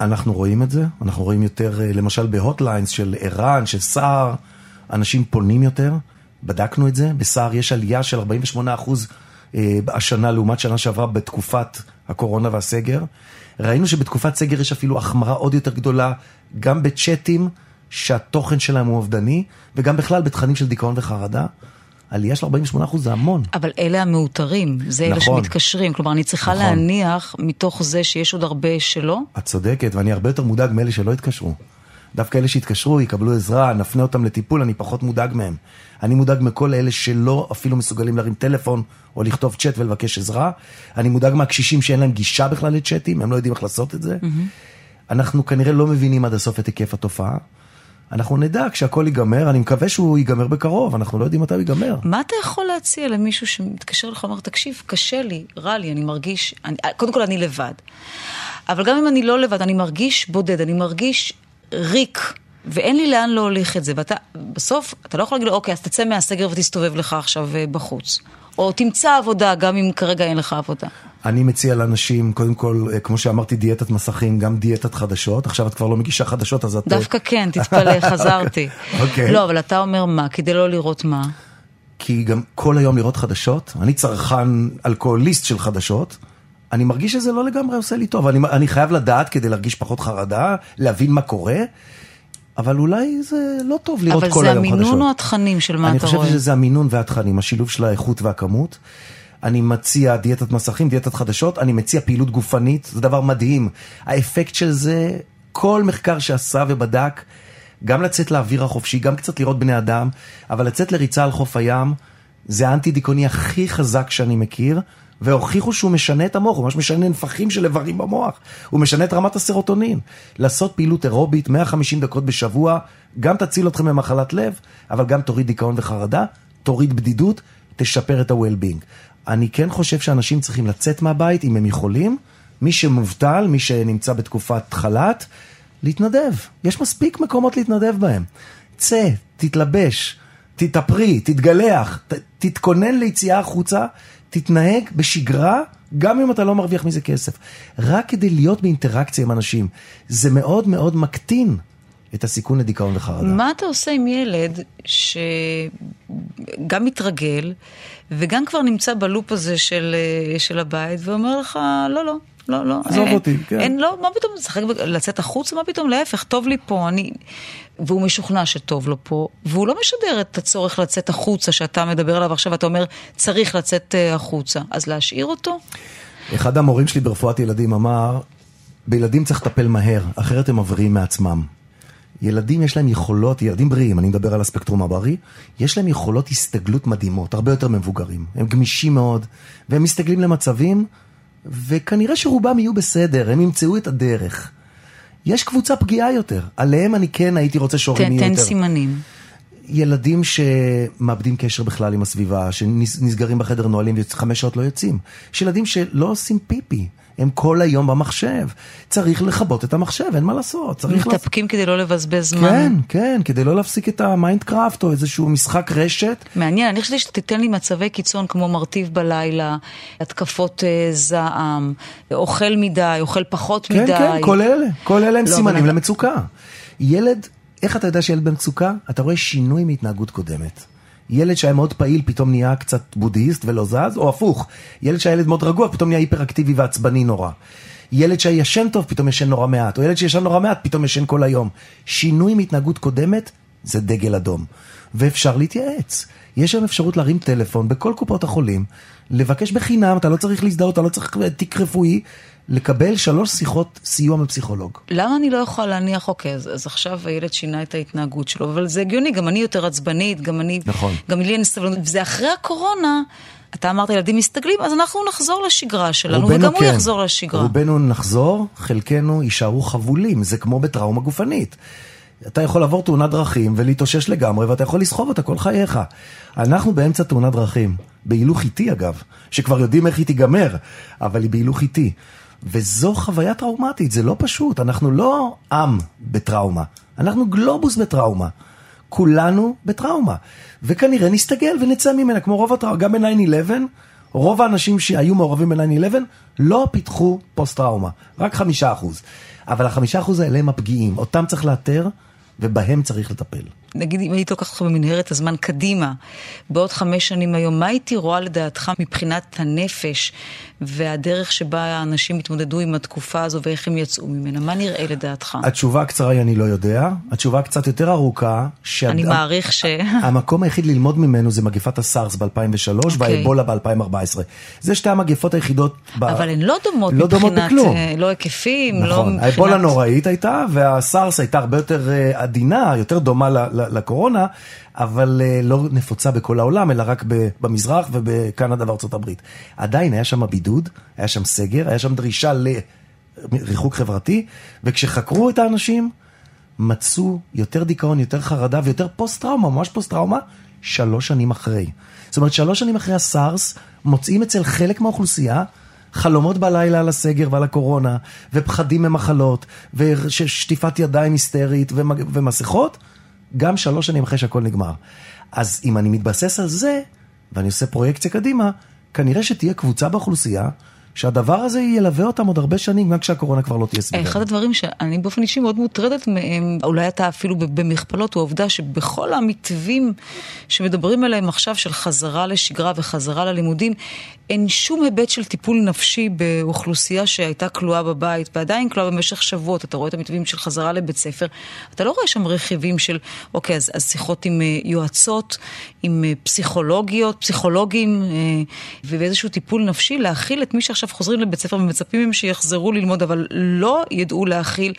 D: אנחנו רואים את זה, אנחנו רואים יותר, אה, למשל ב hotlines של ער"ן, של סער, אנשים פונים יותר, בדקנו את זה, בסער יש עלייה של 48% אה, השנה לעומת שנה שעברה בתקופת הקורונה והסגר. ראינו שבתקופת סגר יש אפילו החמרה עוד יותר גדולה, גם בצ'אטים שהתוכן שלהם הוא אובדני, וגם בכלל בתכנים של דיכאון וחרדה. עלייה של 48% זה המון.
E: אבל אלה המאותרים, זה אלה
D: נכון.
E: שמתקשרים. כלומר, אני צריכה
D: נכון.
E: להניח מתוך זה שיש עוד הרבה שלא.
D: את צודקת, ואני הרבה יותר מודאג מאלה שלא התקשרו. דווקא אלה שהתקשרו, יקבלו עזרה, נפנה אותם לטיפול, אני פחות מודאג מהם. אני מודאג מכל אלה שלא אפילו מסוגלים להרים טלפון או לכתוב צ'אט ולבקש עזרה. אני מודאג מהקשישים שאין להם גישה בכלל לצ'אטים, הם לא יודעים איך לעשות את זה. אנחנו כנראה לא מבינים עד הסוף את היקף התופעה. אנחנו נדע כשהכול ייגמר, אני מקווה שהוא ייגמר בקרוב, אנחנו לא יודעים מתי הוא ייגמר.
E: מה אתה יכול להציע למישהו שמתקשר לך ואומר, תקשיב, קשה לי, רע לי, אני מרגיש, אני, קודם כל אני לבד. אבל גם אם אני לא לבד, אני מרגיש בודד, אני מרגיש ריק, ואין לי לאן להוליך את זה. ואתה, בסוף, אתה לא יכול להגיד לו, אוקיי, אז תצא מהסגר ותסתובב לך עכשיו אה, בחוץ. או תמצא עבודה, גם אם כרגע אין לך עבודה.
D: אני מציע לאנשים, קודם כל, אה, כמו שאמרתי, דיאטת מסכים, גם דיאטת חדשות. עכשיו את כבר לא מגישה חדשות, אז את... אה,
E: דווקא כן, תתפלא, חזרתי.
D: אוקיי.
E: לא, אבל אתה אומר מה? כדי לא לראות מה?
D: כי גם כל היום לראות חדשות, אני צרכן אלכוהוליסט של חדשות, אני מרגיש שזה לא לגמרי עושה לי טוב. אני, אני חייב לדעת כדי להרגיש פחות חרדה, להבין מה קורה, אבל אולי זה לא טוב לראות
E: אבל
D: כל
E: זה
D: היום חדשות.
E: המינון או התכנים של מה
D: אני
E: אתה
D: חושב
E: רואה?
D: שזה המינון והתכנים, השילוב של האיכות והכמות. אני מציע דיאטת מסכים, דיאטת חדשות, אני מציע פעילות גופנית, זה דבר מדהים. האפקט של זה, כל מחקר שעשה ובדק, גם לצאת לאוויר החופשי, גם קצת לראות בני אדם, אבל לצאת לריצה על חוף הים, זה האנטי דיכאוני הכי חזק שאני מכיר, והוכיחו שהוא משנה את המוח, הוא ממש משנה נפחים של איברים במוח, הוא משנה את רמת הסרוטונין. לעשות פעילות אירובית 150 דקות בשבוע, גם תציל אתכם ממחלת לב, אבל גם תוריד דיכאון וחרדה, תוריד בדידות, תשפר את ה-well-being. אני כן חושב שאנשים צריכים לצאת מהבית אם הם יכולים, מי שמובטל, מי שנמצא בתקופת חל"ת, להתנדב. יש מספיק מקומות להתנדב בהם. צא, תתלבש, תתאפרי, תתגלח, ת, תתכונן ליציאה החוצה, תתנהג בשגרה, גם אם אתה לא מרוויח מזה כסף. רק כדי להיות באינטראקציה עם אנשים. זה מאוד מאוד מקטין את הסיכון לדיכאון וחרדה.
E: מה אתה עושה עם ילד שגם מתרגל וגם כבר נמצא בלופ הזה של, אה, של הבית ואומר לך, לא, לא, לא, לא.
D: עזוב
E: אין,
D: אותי, כן.
E: אין, לא, מה פתאום, לשחק, לצאת החוצה, מה פתאום, להפך, טוב לי פה, אני... והוא משוכנע שטוב לו פה, והוא לא משדר את הצורך לצאת החוצה שאתה מדבר עליו עכשיו, אתה אומר, צריך לצאת אה, החוצה. אז להשאיר אותו?
D: אחד המורים שלי ברפואת ילדים אמר, בילדים צריך לטפל מהר, אחרת הם מבריאים מעצמם. ילדים יש להם יכולות, ילדים בריאים, אני מדבר על הספקטרום הבריא, יש להם יכולות הסתגלות מדהימות, הרבה יותר מבוגרים. הם גמישים מאוד, והם מסתגלים למצבים, וכנראה שרובם יהיו בסדר, הם ימצאו את הדרך. יש קבוצה פגיעה יותר, עליהם אני כן הייתי רוצה שהורים
E: תן,
D: יהיו
E: תן
D: יותר.
E: סימנים.
D: ילדים שמאבדים קשר בכלל עם הסביבה, שנסגרים בחדר נועלים וחמש שעות לא יוצאים. יש ילדים שלא עושים פיפי. הם כל היום במחשב. צריך לכבות את המחשב, אין מה לעשות. צריך
E: מתאפקים כדי לא לבזבז זמן.
D: כן, כן, כדי לא להפסיק את ה Minecraft או איזשהו משחק רשת.
E: מעניין, אני חושבת שתיתן לי מצבי קיצון כמו מרטיב בלילה, התקפות אה, זעם, אוכל מדי, אוכל פחות
D: כן,
E: מדי.
D: כן, כן, כל אלה. כל אלה הם
E: לא,
D: סימנים
E: אבל-
D: למצוקה. ילד, איך אתה יודע שילד במצוקה? אתה רואה שינוי מהתנהגות קודמת. ילד שהיה מאוד פעיל פתאום נהיה קצת בודהיסט ולא זז, או הפוך, ילד שהיה ילד מאוד רגוע פתאום נהיה היפראקטיבי ועצבני נורא. ילד שישן טוב פתאום ישן נורא מעט, או ילד שישן נורא מעט פתאום ישן כל היום. שינוי מהתנהגות קודמת זה דגל אדום. ואפשר להתייעץ. יש היום אפשרות להרים טלפון בכל קופות החולים, לבקש בחינם, אתה לא צריך להזדהות, אתה לא צריך תיק רפואי, לקבל שלוש שיחות סיוע מפסיכולוג.
E: למה אני לא יכולה להניח, אוקיי, אז, אז עכשיו הילד שינה את ההתנהגות שלו, אבל זה הגיוני, גם אני יותר עצבנית, גם אני...
D: נכון.
E: גם לי אין סבלנות, וזה אחרי הקורונה, אתה אמרת, ילדים מסתגלים, אז אנחנו נחזור לשגרה שלנו, וגם הוא יחזור לשגרה.
D: כן. רובנו נחזור, חלקנו יישארו חבולים, זה כמו בטראומה גופנית. אתה יכול לעבור תאונת דרכים ולהתאושש לגמרי, ואתה יכול לסחוב אותה כל חייך. אנחנו באמצע תאונת דרכים, בהילוך איטי אגב, שכבר יודעים איך היא תיגמר, אבל היא בהילוך איטי. וזו חוויה טראומטית, זה לא פשוט, אנחנו לא עם בטראומה, אנחנו גלובוס בטראומה. כולנו בטראומה. וכנראה נסתגל ונצא ממנה, כמו רוב הטראומה, גם ב-9-11, רוב האנשים שהיו מעורבים ב-9-11 לא פיתחו פוסט-טראומה, רק חמישה אחוז. אבל החמישה אחוז האלה הם הפגיעים, אותם צריך לאתר ובהם צריך לטפל.
E: נגיד, אם הייתי לוקחת אותך במנהרת הזמן קדימה, בעוד חמש שנים היום, מה הייתי רואה לדעתך מבחינת הנפש והדרך שבה האנשים התמודדו עם התקופה הזו ואיך הם יצאו ממנה? מה נראה לדעתך?
D: התשובה הקצרה היא אני לא יודע, התשובה הקצת יותר ארוכה, שהד-
E: אני מעריך ש...
D: המקום היחיד ללמוד ממנו זה מגפת הסארס ב-2003
E: אוקיי.
D: והאבולה ב-2014. זה שתי המגפות היחידות. ב...
E: אבל הן לא דומות
D: לא דומות
E: מבחינת,
D: בכלום.
E: אה, לא היקפים, לא
D: נכון,
E: מבחינת...
D: האבולה נוראית הייתה, והסארס הייתה הרבה יותר אה, עדינה, יותר דומה ל- לקורונה, אבל אה, לא נפוצה בכל העולם, אלא רק במזרח ובקנדה וארצות הברית. עדיין היה שם בידוד, היה שם סגר, היה שם דרישה לריחוק חברתי, וכשחקרו את האנשים, מצאו יותר דיכאון, יותר חרדה ויותר פוסט-טראומה, ממש פוסט-טראומה, שלוש שנים אחרי. זאת אומרת, שלוש שנים אחרי הסארס, מוצאים אצל חלק מהאוכלוסייה חלומות בלילה על הסגר ועל הקורונה, ופחדים ממחלות, ושטיפת ידיים היסטרית, ומסכות, גם שלוש שנים אחרי שהכל נגמר. אז אם אני מתבסס על זה, ואני עושה פרויקציה קדימה, כנראה שתהיה קבוצה באוכלוסייה, שהדבר הזה ילווה אותם עוד הרבה שנים, גם כשהקורונה כבר לא תהיה סביבה.
E: אחד הדברים שאני באופן אישי מאוד מוטרדת מהם, אולי אתה אפילו במכפלות, הוא העובדה שבכל המתווים שמדברים עליהם עכשיו של חזרה לשגרה וחזרה ללימודים, אין שום היבט של טיפול נפשי באוכלוסייה שהייתה כלואה בבית ועדיין כלואה במשך שבועות. אתה רואה את המתווים של חזרה לבית ספר, אתה לא רואה שם רכיבים של, אוקיי, אז, אז שיחות עם אה, יועצות, עם אה, פסיכולוגיות, פסיכולוגים, אה, ואיזשהו טיפול נפשי, להכיל את מי שעכשיו חוזרים לבית ספר ומצפים מהם שיחזרו ללמוד, אבל לא ידעו להכיל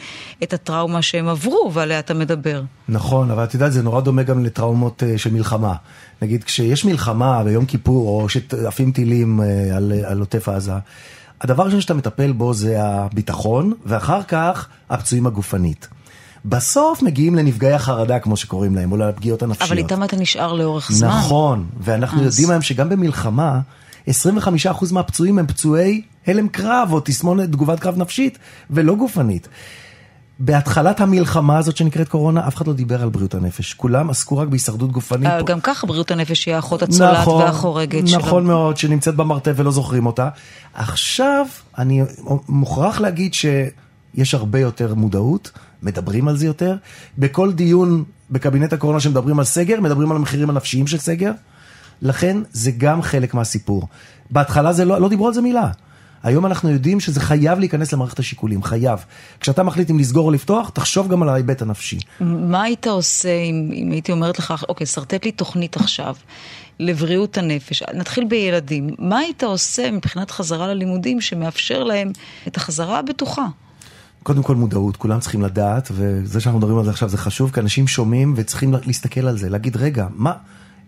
E: את הטראומה שהם עברו ועליה אתה מדבר.
D: נכון, אבל את יודעת, זה נורא דומה גם לטראומות של מלחמה. נגיד, כשיש מלחמה ביום כיפור, או שעפים טילים אה, על, על עוטף עזה, הדבר הראשון שאתה מטפל בו זה הביטחון, ואחר כך הפצועים הגופנית. בסוף מגיעים לנפגעי החרדה, כמו שקוראים להם, או לפגיעות הנפשיות.
E: אבל איתם אתה נשאר לאורך זמן.
D: נכון, ואנחנו
E: אז-
D: יודעים היום שגם במלחמה, 25% מהפצועים הם פצועי הלם קרב, או תסמונת תגובת קרב נפשית, ולא גופנית. בהתחלת המלחמה הזאת שנקראת קורונה, אף אחד לא דיבר על בריאות הנפש. כולם עסקו רק בהישרדות גופנית.
E: אבל גם ככה בריאות הנפש היא האחות הצולעת
D: נכון,
E: והחורגת של...
D: נכון מאוד, שנמצאת במרתף ולא זוכרים אותה. עכשיו, אני מוכרח להגיד שיש הרבה יותר מודעות, מדברים על זה יותר. בכל דיון בקבינט הקורונה שמדברים על סגר, מדברים על המחירים הנפשיים של סגר. לכן זה גם חלק מהסיפור. בהתחלה זה לא, לא דיברו על זה מילה. היום אנחנו יודעים שזה חייב להיכנס למערכת השיקולים, חייב. כשאתה מחליט אם לסגור או לפתוח, תחשוב גם על ההיבט הנפשי.
E: מה היית עושה אם, אם הייתי אומרת לך, אוקיי, שרטט לי תוכנית עכשיו לבריאות הנפש, נתחיל בילדים, מה היית עושה מבחינת חזרה ללימודים שמאפשר להם את החזרה הבטוחה?
D: קודם כל מודעות, כולם צריכים לדעת, וזה שאנחנו מדברים על זה עכשיו זה חשוב, כי אנשים שומעים וצריכים להסתכל על זה, להגיד, רגע, מה,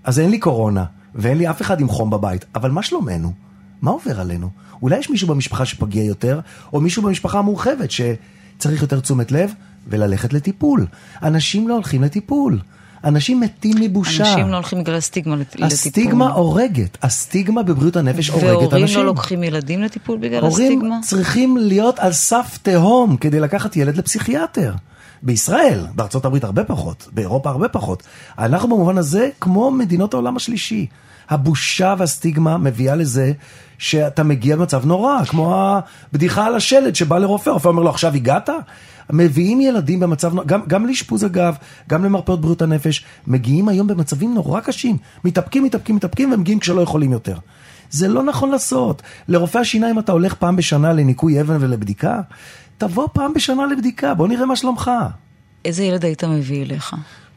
D: אז אין לי קורונה, ואין לי אף אחד עם חום בבית, אבל מה שלומנו? מה עובר עלינו? אולי יש מישהו במשפחה שפגיע יותר, או מישהו במשפחה המורחבת שצריך יותר תשומת לב, וללכת לטיפול. אנשים לא הולכים לטיפול. אנשים מתים מבושה.
E: אנשים לא הולכים בגלל הסטיגמה לט- לטיפול.
D: הסטיגמה הורגת, הסטיגמה בבריאות הנפש הורגת
E: והורים
D: אנשים.
E: לא לוקחים ילדים לטיפול בגלל
D: הורים
E: הסטיגמה?
D: צריכים להיות על סף תהום כדי לקחת ילד לפסיכיאטר. בישראל, בארצות הברית הרבה פחות, באירופה הרבה פחות. אנחנו במובן הזה כמו מדינות העולם השלישי. הבושה והסטיגמה מביאה לזה שאתה מגיע במצב נורא, כמו הבדיחה על השלד שבא לרופא, הרופא אומר לו עכשיו הגעת? מביאים ילדים במצב, גם, גם לאשפוז אגב, גם למרפאות בריאות הנפש, מגיעים היום במצבים נורא קשים, מתאפקים, מתאפקים, מתאפקים ומגיעים כשלא יכולים יותר. זה לא נכון לעשות. לרופא השיניים אתה הולך פעם בשנה לניקוי אבן ולבדיקה? תבוא פעם בשנה לבדיקה, בוא נראה מה שלומך.
E: איזה ילד היית מביא אליך?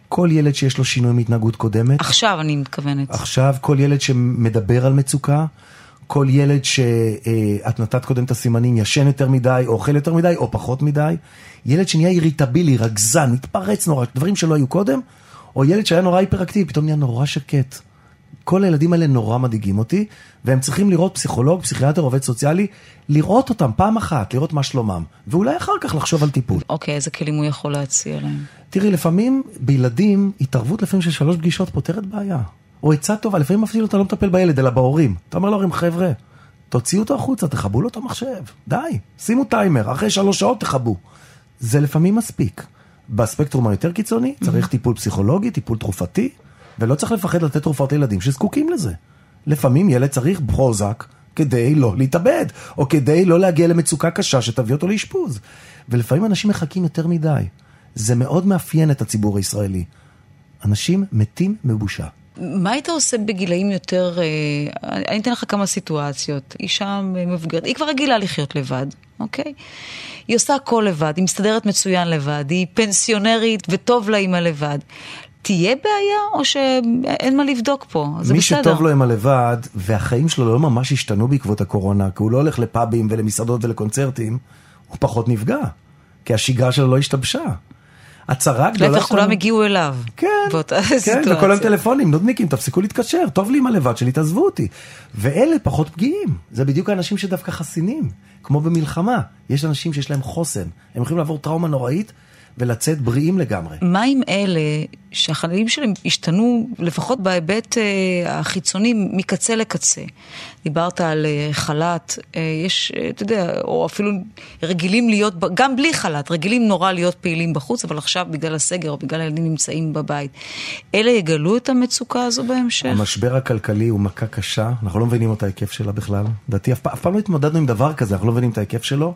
D: כל ילד שיש לו שינוי מהתנהגות קודמת,
E: עכשיו אני מתכוונת.
D: עכשיו כל ילד שמדבר על מצוקה, כל ילד שאת נתת קודם את הסימנים, ישן יותר מדי, או אוכל יותר מדי, או פחות מדי, ילד שנהיה איריטבילי, רגזן, מתפרץ נורא, דברים שלא היו קודם, או ילד שהיה נורא היפראקטיבי, פתאום נהיה נורא שקט. כל הילדים האלה נורא מדאיגים אותי, והם צריכים לראות פסיכולוג, פסיכיאטר, עובד סוציאלי, לראות אותם פעם אחת, לראות מה שלומם, ואולי אחר כך לחשוב על טיפול.
E: אוקיי, איזה כלים הוא יכול להציע להם?
D: תראי, לפעמים בילדים, התערבות לפעמים של שלוש פגישות פותרת בעיה. או עצה טובה, לפעמים אפילו אתה לא מטפל בילד, אלא בהורים. אתה אומר להורים, חבר'ה, תוציאו אותו החוצה, תכבו לו את המחשב. די, שימו טיימר, אחרי שלוש שעות תכבו. זה לפעמים מספיק. בספקטרום היותר קיצוני, צריך טיפול פסיכולוגי, טיפול תרופתי, ולא צריך לפחד לתת תרופות לילדים שזקוקים לזה. לפעמים ילד צריך פרוזק כדי לא להתאבד, או כדי לא להגיע למצוקה קשה שתביא אותו לאשפוז. ולפעמים אנשים מחכים יותר מדי. זה מאוד מאפיין את הציבור הישראלי. אנשים מתים מבושה.
E: מה היית עושה בגילאים יותר... אה, אני אתן לך כמה סיטואציות. אישה מבוגרת, היא כבר רגילה לחיות לבד, אוקיי? היא עושה הכל לבד, היא מסתדרת מצוין לבד, היא פנסיונרית וטוב לה עם הלבד. תהיה בעיה או שאין מה לבדוק פה? זה
D: מי
E: בסדר.
D: שטוב לו עם הלבד, והחיים שלו לא ממש השתנו בעקבות הקורונה, כי הוא לא הולך לפאבים ולמסעדות ולקונצרטים, הוא פחות נפגע. כי השגרה שלו לא השתבשה. הצרה הגדולה
E: להפך, כולם הגיעו אליו.
D: כן,
E: באותה
D: כן. וכל היום טלפונים, נודניקים, תפסיקו להתקשר, טוב לי עם הלבד שלי, תעזבו אותי. ואלה פחות פגיעים, זה בדיוק האנשים שדווקא חסינים, כמו במלחמה. יש אנשים שיש להם חוסן, הם יכולים לעבור טראומה נוראית ולצאת בריאים לגמרי.
E: מה עם אלה שהחיים שלהם השתנו, לפחות בהיבט אה, החיצוני, מקצה לקצה? דיברת על אה, חל"ת, אה, יש, אתה יודע, או אפילו רגילים להיות, גם בלי חל"ת, רגילים נורא להיות פעילים בחוץ, אבל עכשיו בגלל הסגר או בגלל הילדים נמצאים בבית. אלה יגלו את המצוקה הזו בהמשך?
D: המשבר הכלכלי הוא מכה קשה, אנחנו לא מבינים את ההיקף שלה בכלל. לדעתי אף, אף פעם לא התמודדנו עם דבר כזה, אנחנו לא מבינים את ההיקף שלו.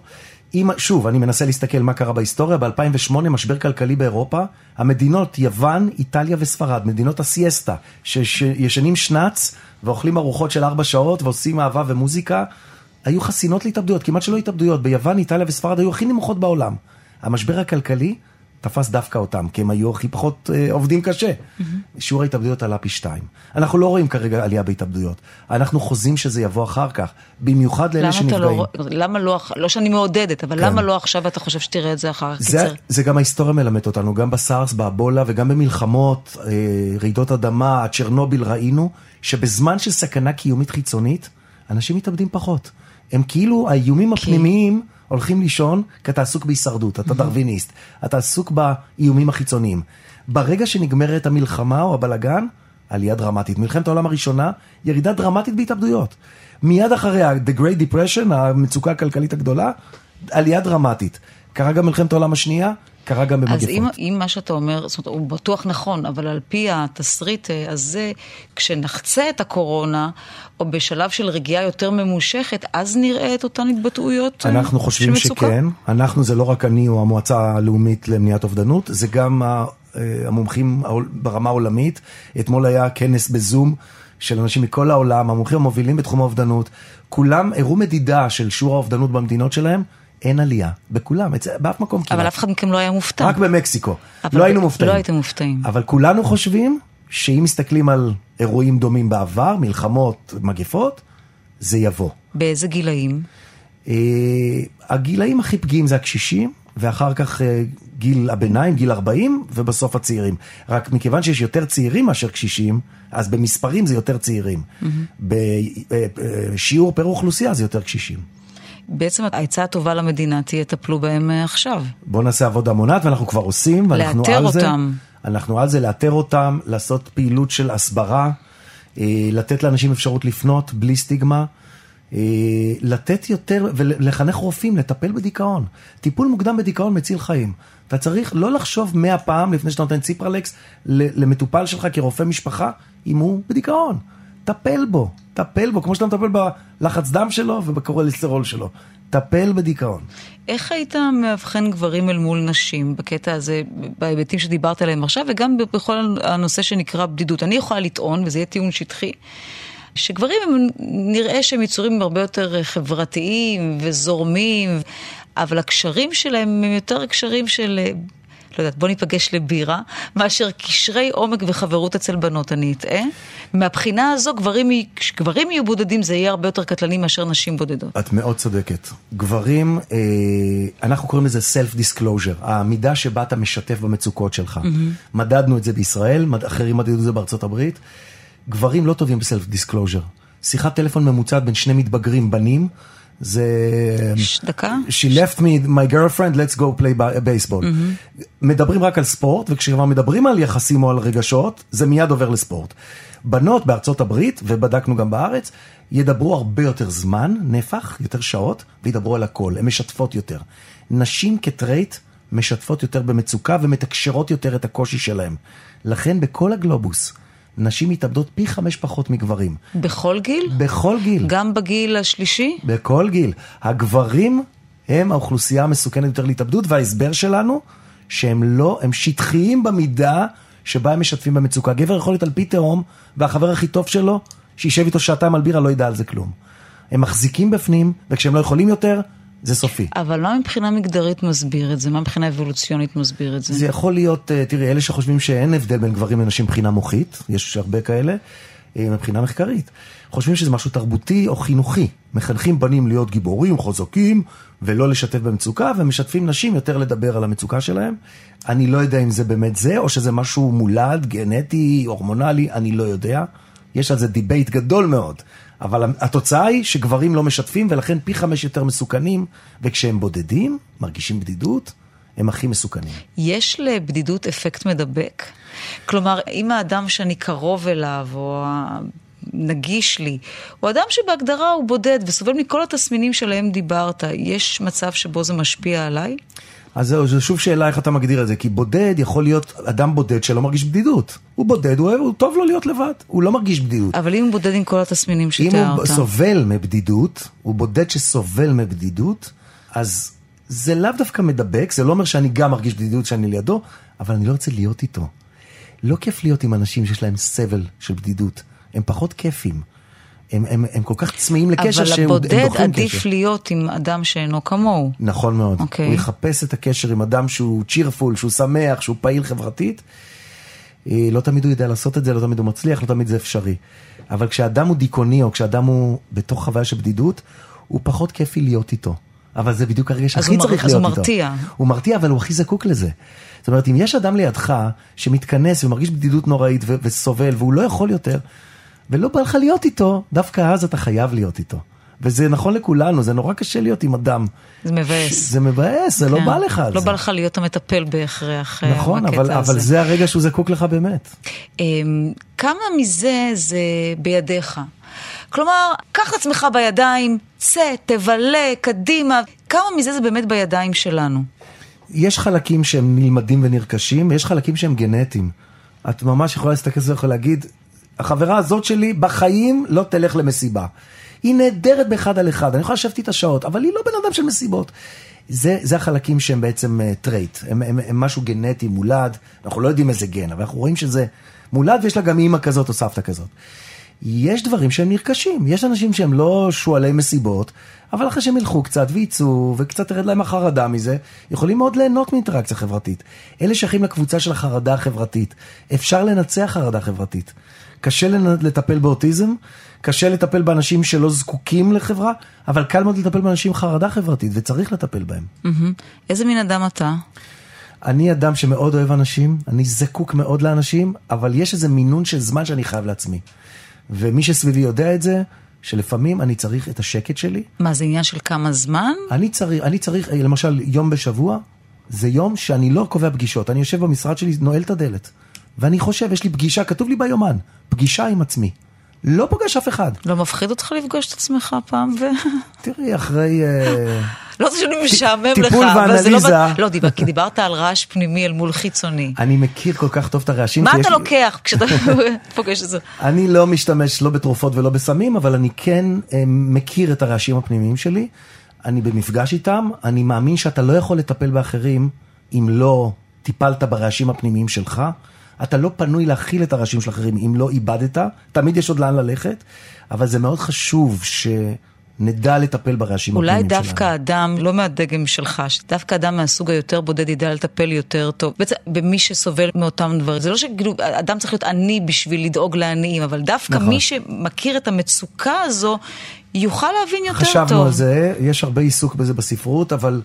D: אם, שוב, אני מנסה להסתכל מה קרה בהיסטוריה, ב-2008 משבר כלכלי באירופה, המדינות יוון, איטליה וספרד, מדינות הסיאסטה, שישנים שנץ ואוכלים ארוחות של ארבע שעות ועושים אהבה ומוזיקה, היו חסינות להתאבדויות, כמעט שלא התאבדויות. ביוון, איטליה וספרד היו הכי נמוכות בעולם. המשבר הכלכלי תפס דווקא אותם, כי הם היו הכי פחות אה, עובדים קשה. Mm-hmm. שיעור ההתאבדויות עלה פי שתיים. אנחנו לא רואים כרגע עלייה בהתאבדויות. אנחנו חוזים שזה יבוא אחר כך, במיוחד לאלה
E: אתה
D: שנפגעים.
E: לא, למה לא, לא שאני מעודדת, אבל
D: כן.
E: למה לא עכשיו אתה חושב שתראה את זה אחר כך?
D: זה. זה גם ההיסטוריה מלמדת אותנו, גם בסארס, באבולה וגם במלחמות, אה, רעידות אדמה, צ'רנוביל ראינו, שבזמן של סכנה קיומית חיצונית, אנשים מתאבדים פחות. הם כאילו, האיומים הפנימיים הולכים לישון, כי אתה עסוק בהישרדות, אתה דרוויניסט, אתה עסוק באיומים החיצוניים. ברגע שנגמרת המלחמה או הבלגן, עלייה דרמטית. מלחמת העולם הראשונה, ירידה דרמטית בהתאבדויות. מיד אחריה, The Great Depression, המצוקה הכלכלית הגדולה, עלייה דרמטית. קרה גם מלחמת העולם השנייה, קרה גם במגפות.
E: אז אם, אם מה שאתה אומר, זאת אומרת, הוא בטוח נכון, אבל על פי התסריט אה, הזה, כשנחצה את הקורונה, או בשלב של רגיעה יותר ממושכת, אז נראה את אותן התבטאויות אה,
D: אנחנו חושבים
E: של מצוקה?
D: שכן. אנחנו זה לא רק אני או המועצה הלאומית למניעת אובדנות, זה גם אה, המומחים ברמה העולמית. אתמול היה כנס בזום של אנשים מכל העולם, המומחים המובילים בתחום האובדנות. כולם הראו מדידה של שיעור האובדנות במדינות שלהם, אין עלייה. בכולם, אצל- באף מקום כמעט.
E: אבל אף אחד מכם לא היה מופתע.
D: רק במקסיקו. לא היינו מופתעים.
E: לא הייתם מופתעים.
D: אבל כולנו חושבים שאם מסתכלים על אירועים דומים בעבר, מלחמות, מגפות, זה יבוא.
E: באיזה גילאים?
D: אה, הגילאים הכי פגיעים זה הקשישים, ואחר כך אה, גיל הביניים, גיל 40, ובסוף הצעירים. רק מכיוון שיש יותר צעירים מאשר קשישים, אז במספרים זה יותר צעירים. בשיעור פר אוכלוסייה זה יותר קשישים.
E: בעצם העצה הטובה למדינה תהיה, טפלו בהם אה, עכשיו.
D: בואו נעשה עבודה מונעת, ואנחנו כבר עושים, ואנחנו
E: לאתר
D: על זה.
E: אותם.
D: אנחנו על זה לאתר אותם, לעשות פעילות של הסברה, אה, לתת לאנשים אפשרות לפנות בלי סטיגמה. אה, לתת יותר ולחנך רופאים לטפל בדיכאון. טיפול מוקדם בדיכאון מציל חיים. אתה צריך לא לחשוב מאה פעם לפני שאתה נותן ציפרלקס למטופל שלך כרופא משפחה, אם הוא בדיכאון. טפל בו, טפל בו, כמו שאתה מטפל בלחץ דם שלו ובקורלסטרול שלו. טפל בדיכאון.
E: איך היית מאבחן גברים אל מול נשים בקטע הזה, בהיבטים שדיברת עליהם עכשיו, וגם בכל הנושא שנקרא בדידות? אני יכולה לטעון, וזה יהיה טיעון שטחי, שגברים הם נראה שהם יצורים הרבה יותר חברתיים וזורמים, אבל הקשרים שלהם הם יותר קשרים של... לא יודעת, בוא ניפגש לבירה, מאשר קשרי עומק וחברות אצל בנות, אני אטעה. מהבחינה הזו, גברים, גברים יהיו בודדים, זה יהיה הרבה יותר קטלני מאשר נשים בודדות.
D: את מאוד צודקת. גברים, אה, אנחנו קוראים לזה self-disclosure, המידה שבה אתה משתף במצוקות שלך. Mm-hmm. מדדנו את זה בישראל, אחרים מדדו את זה בארצות הברית. גברים לא טובים ב self-disclosure. שיחת טלפון ממוצעת בין שני מתבגרים בנים, זה...
E: דקה?
D: She left me, my girlfriend, let's go play baseball. Mm-hmm. מדברים רק על ספורט, וכשכבר מדברים על יחסים או על רגשות, זה מיד עובר לספורט. בנות בארצות הברית, ובדקנו גם בארץ, ידברו הרבה יותר זמן, נפח, יותר שעות, וידברו על הכל, הן משתפות יותר. נשים כטרייט משתפות יותר במצוקה ומתקשרות יותר את הקושי שלהן. לכן בכל הגלובוס, נשים מתאבדות פי חמש פחות מגברים.
E: בכל גיל?
D: בכל גיל.
E: גם בגיל השלישי?
D: בכל גיל. הגברים הם האוכלוסייה המסוכנת יותר להתאבדות, וההסבר שלנו, שהם לא, הם שטחיים במידה שבה הם משתפים במצוקה. גבר יכול להיות על פי תהום, והחבר הכי טוב שלו, שישב איתו שעתיים על בירה, לא ידע על זה כלום. הם מחזיקים בפנים, וכשהם לא יכולים יותר, זה סופי.
E: אבל מה מבחינה מגדרית מסביר את זה? מה מבחינה אבולוציונית מסביר את זה?
D: זה יכול להיות, אה, תראי, אלה שחושבים שאין הבדל בין גברים לנשים מבחינה מוחית, יש הרבה כאלה, אה, מבחינה מחקרית. חושבים שזה משהו תרבותי או חינוכי. מחנכים בנים להיות גיבורים, חזקים, ולא לשתף במצוקה, ומשתפים נשים יותר לדבר על המצוקה שלהם. אני לא יודע אם זה באמת זה, או שזה משהו מולד, גנטי, הורמונלי, אני לא יודע. יש על זה debate גדול מאוד. אבל התוצאה היא שגברים לא משתפים ולכן פי חמש יותר מסוכנים, וכשהם בודדים, מרגישים בדידות, הם הכי מסוכנים.
E: יש לבדידות אפקט מדבק? כלומר, אם האדם שאני קרוב אליו, או נגיש לי, הוא אדם שבהגדרה הוא בודד וסובל מכל התסמינים שעליהם דיברת, יש מצב שבו זה משפיע עליי?
D: אז זהו, זו שוב שאלה איך אתה מגדיר את זה, כי בודד יכול להיות אדם בודד שלא מרגיש בדידות. הוא בודד, הוא, הוא טוב לו להיות לבד, הוא לא מרגיש בדידות.
E: אבל אם הוא בודד עם כל התסמינים שתיארת.
D: אם הוא סובל מבדידות, הוא בודד שסובל מבדידות, אז זה לאו דווקא מדבק, זה לא אומר שאני גם מרגיש בדידות שאני לידו, אבל אני לא רוצה להיות איתו. לא כיף להיות עם אנשים שיש להם סבל של בדידות, הם פחות כיפים. הם, הם, הם כל כך צמאים לקשר
E: שהם דוחים קשר. אבל הבודד עדיף להיות עם אדם שאינו כמוהו.
D: נכון מאוד. Okay. אוקיי. הוא יחפש את הקשר עם אדם שהוא צ'ירפול, שהוא שמח, שהוא פעיל חברתית. אה, לא תמיד הוא יודע לעשות את זה, לא תמיד הוא מצליח, לא תמיד זה אפשרי. אבל כשאדם הוא דיכאוני, או כשאדם הוא בתוך חוויה של בדידות, הוא פחות כיפי להיות איתו. אבל זה בדיוק הרגע שהכי צריך מר... להיות איתו. אז הוא מרתיע. הוא מרתיע, אבל הוא הכי זקוק לזה. זאת אומרת, אם יש אדם לידך שמתכנס ומרגיש בדידות נוראית וסובל, והוא לא יכול יותר, ולא בא לך להיות איתו, דווקא אז אתה חייב להיות איתו. וזה נכון לכולנו, זה נורא קשה להיות עם אדם.
E: זה מבאס.
D: זה מבאס, זה לא כן. לא בא לך
E: לא
D: זה.
E: בא לך להיות המטפל בהכרח.
D: אה, נכון, אבל, אבל זה הרגע שהוא זקוק לך באמת.
E: אמ, כמה מזה זה בידיך? כלומר, קח עצמך בידיים, צא, תבלה, קדימה. כמה מזה זה באמת בידיים שלנו?
D: יש חלקים שהם נלמדים ונרכשים, ויש חלקים שהם גנטיים. את ממש יכולה להסתכל על זה ולהגיד, החברה הזאת שלי בחיים לא תלך למסיבה. היא נהדרת באחד על אחד, אני יכול לשבת איתה שעות, אבל היא לא בן אדם של מסיבות. זה, זה החלקים שהם בעצם trait, uh, הם, הם, הם משהו גנטי מולד, אנחנו לא יודעים איזה גן, אבל אנחנו רואים שזה מולד ויש לה גם אימא כזאת או סבתא כזאת. יש דברים שהם נרכשים, יש אנשים שהם לא שועלי מסיבות, אבל אחרי שהם ילכו קצת וייצאו וקצת תרד להם החרדה מזה, יכולים מאוד ליהנות מאינטראקציה חברתית. אלה שייכים לקבוצה של החרדה החברתית. אפשר לנצח חרדה חברתית. קשה לטפל באוטיזם, קשה לטפל באנשים שלא זקוקים לחברה, אבל קל מאוד לטפל באנשים עם חרדה חברתית, וצריך לטפל בהם.
E: איזה מין אדם אתה?
D: אני אדם שמאוד אוהב אנשים, אני זקוק מאוד לאנשים, אבל יש איזה מינון של זמן שאני חייב לעצמי. ומי שסביבי יודע את זה, שלפעמים אני צריך את השקט שלי.
E: מה, זה עניין של כמה זמן?
D: אני צריך, אני צריך, למשל, יום בשבוע, זה יום שאני לא קובע פגישות, אני יושב במשרד שלי, נועל את הדלת. ואני חושב, יש לי פגישה, כתוב לי ביומן, פגישה עם עצמי. לא פוגש אף אחד.
E: לא מפחיד אותך לפגוש את עצמך פעם ו...
D: תראי, אחרי... אה,
E: לא זה שאני משעמם לך,
D: טיפול
E: לא...
D: ואנליזה.
E: לא, כי דיברת על רעש פנימי אל מול חיצוני.
D: אני מכיר כל כך טוב את הרעשים.
E: מה
D: כי יש
E: אתה
D: לי-
E: לוקח כשאתה פוגש את זה?
D: אני לא משתמש לא בתרופות ולא בסמים, אבל אני כן אה, מכיר את הרעשים הפנימיים שלי. אני במפגש איתם, אני מאמין שאתה לא יכול לטפל באחרים אם לא טיפלת ברעשים הפנימיים שלך. אתה לא פנוי להכיל את הרעשים של אחרים אם לא איבדת, תמיד יש עוד לאן ללכת, אבל זה מאוד חשוב שנדע לטפל ברעשים
E: אולי
D: הפנימיים שלנו.
E: דווקא אדם, לא מהדגם שלך, שדווקא אדם מהסוג היותר בודד ידע לטפל יותר טוב. בעצם במי שסובל מאותם דברים. זה לא שכאילו אדם צריך להיות עני בשביל לדאוג לעניים, אבל דווקא
D: נכון.
E: מי שמכיר את המצוקה הזו, יוכל להבין יותר טוב.
D: חשבנו על זה, יש הרבה עיסוק בזה בספרות, אבל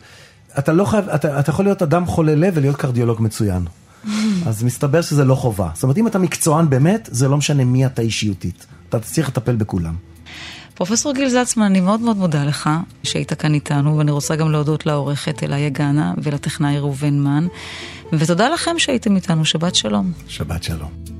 D: אתה לא חייב, אתה, אתה יכול להיות אדם חולה לב ולהיות קרדיולוג מצוין. אז מסתבר שזה לא חובה. זאת אומרת, אם אתה מקצוען באמת, זה לא משנה מי אתה אישיותית. אתה צריך לטפל בכולם.
E: פרופסור גיל זלצמן, אני מאוד מאוד מודה לך שהיית כאן איתנו, ואני רוצה גם להודות לעורכת אליה גאנה ולטכנאי ראובן מן, ותודה לכם שהייתם איתנו, שבת שלום.
D: שבת שלום.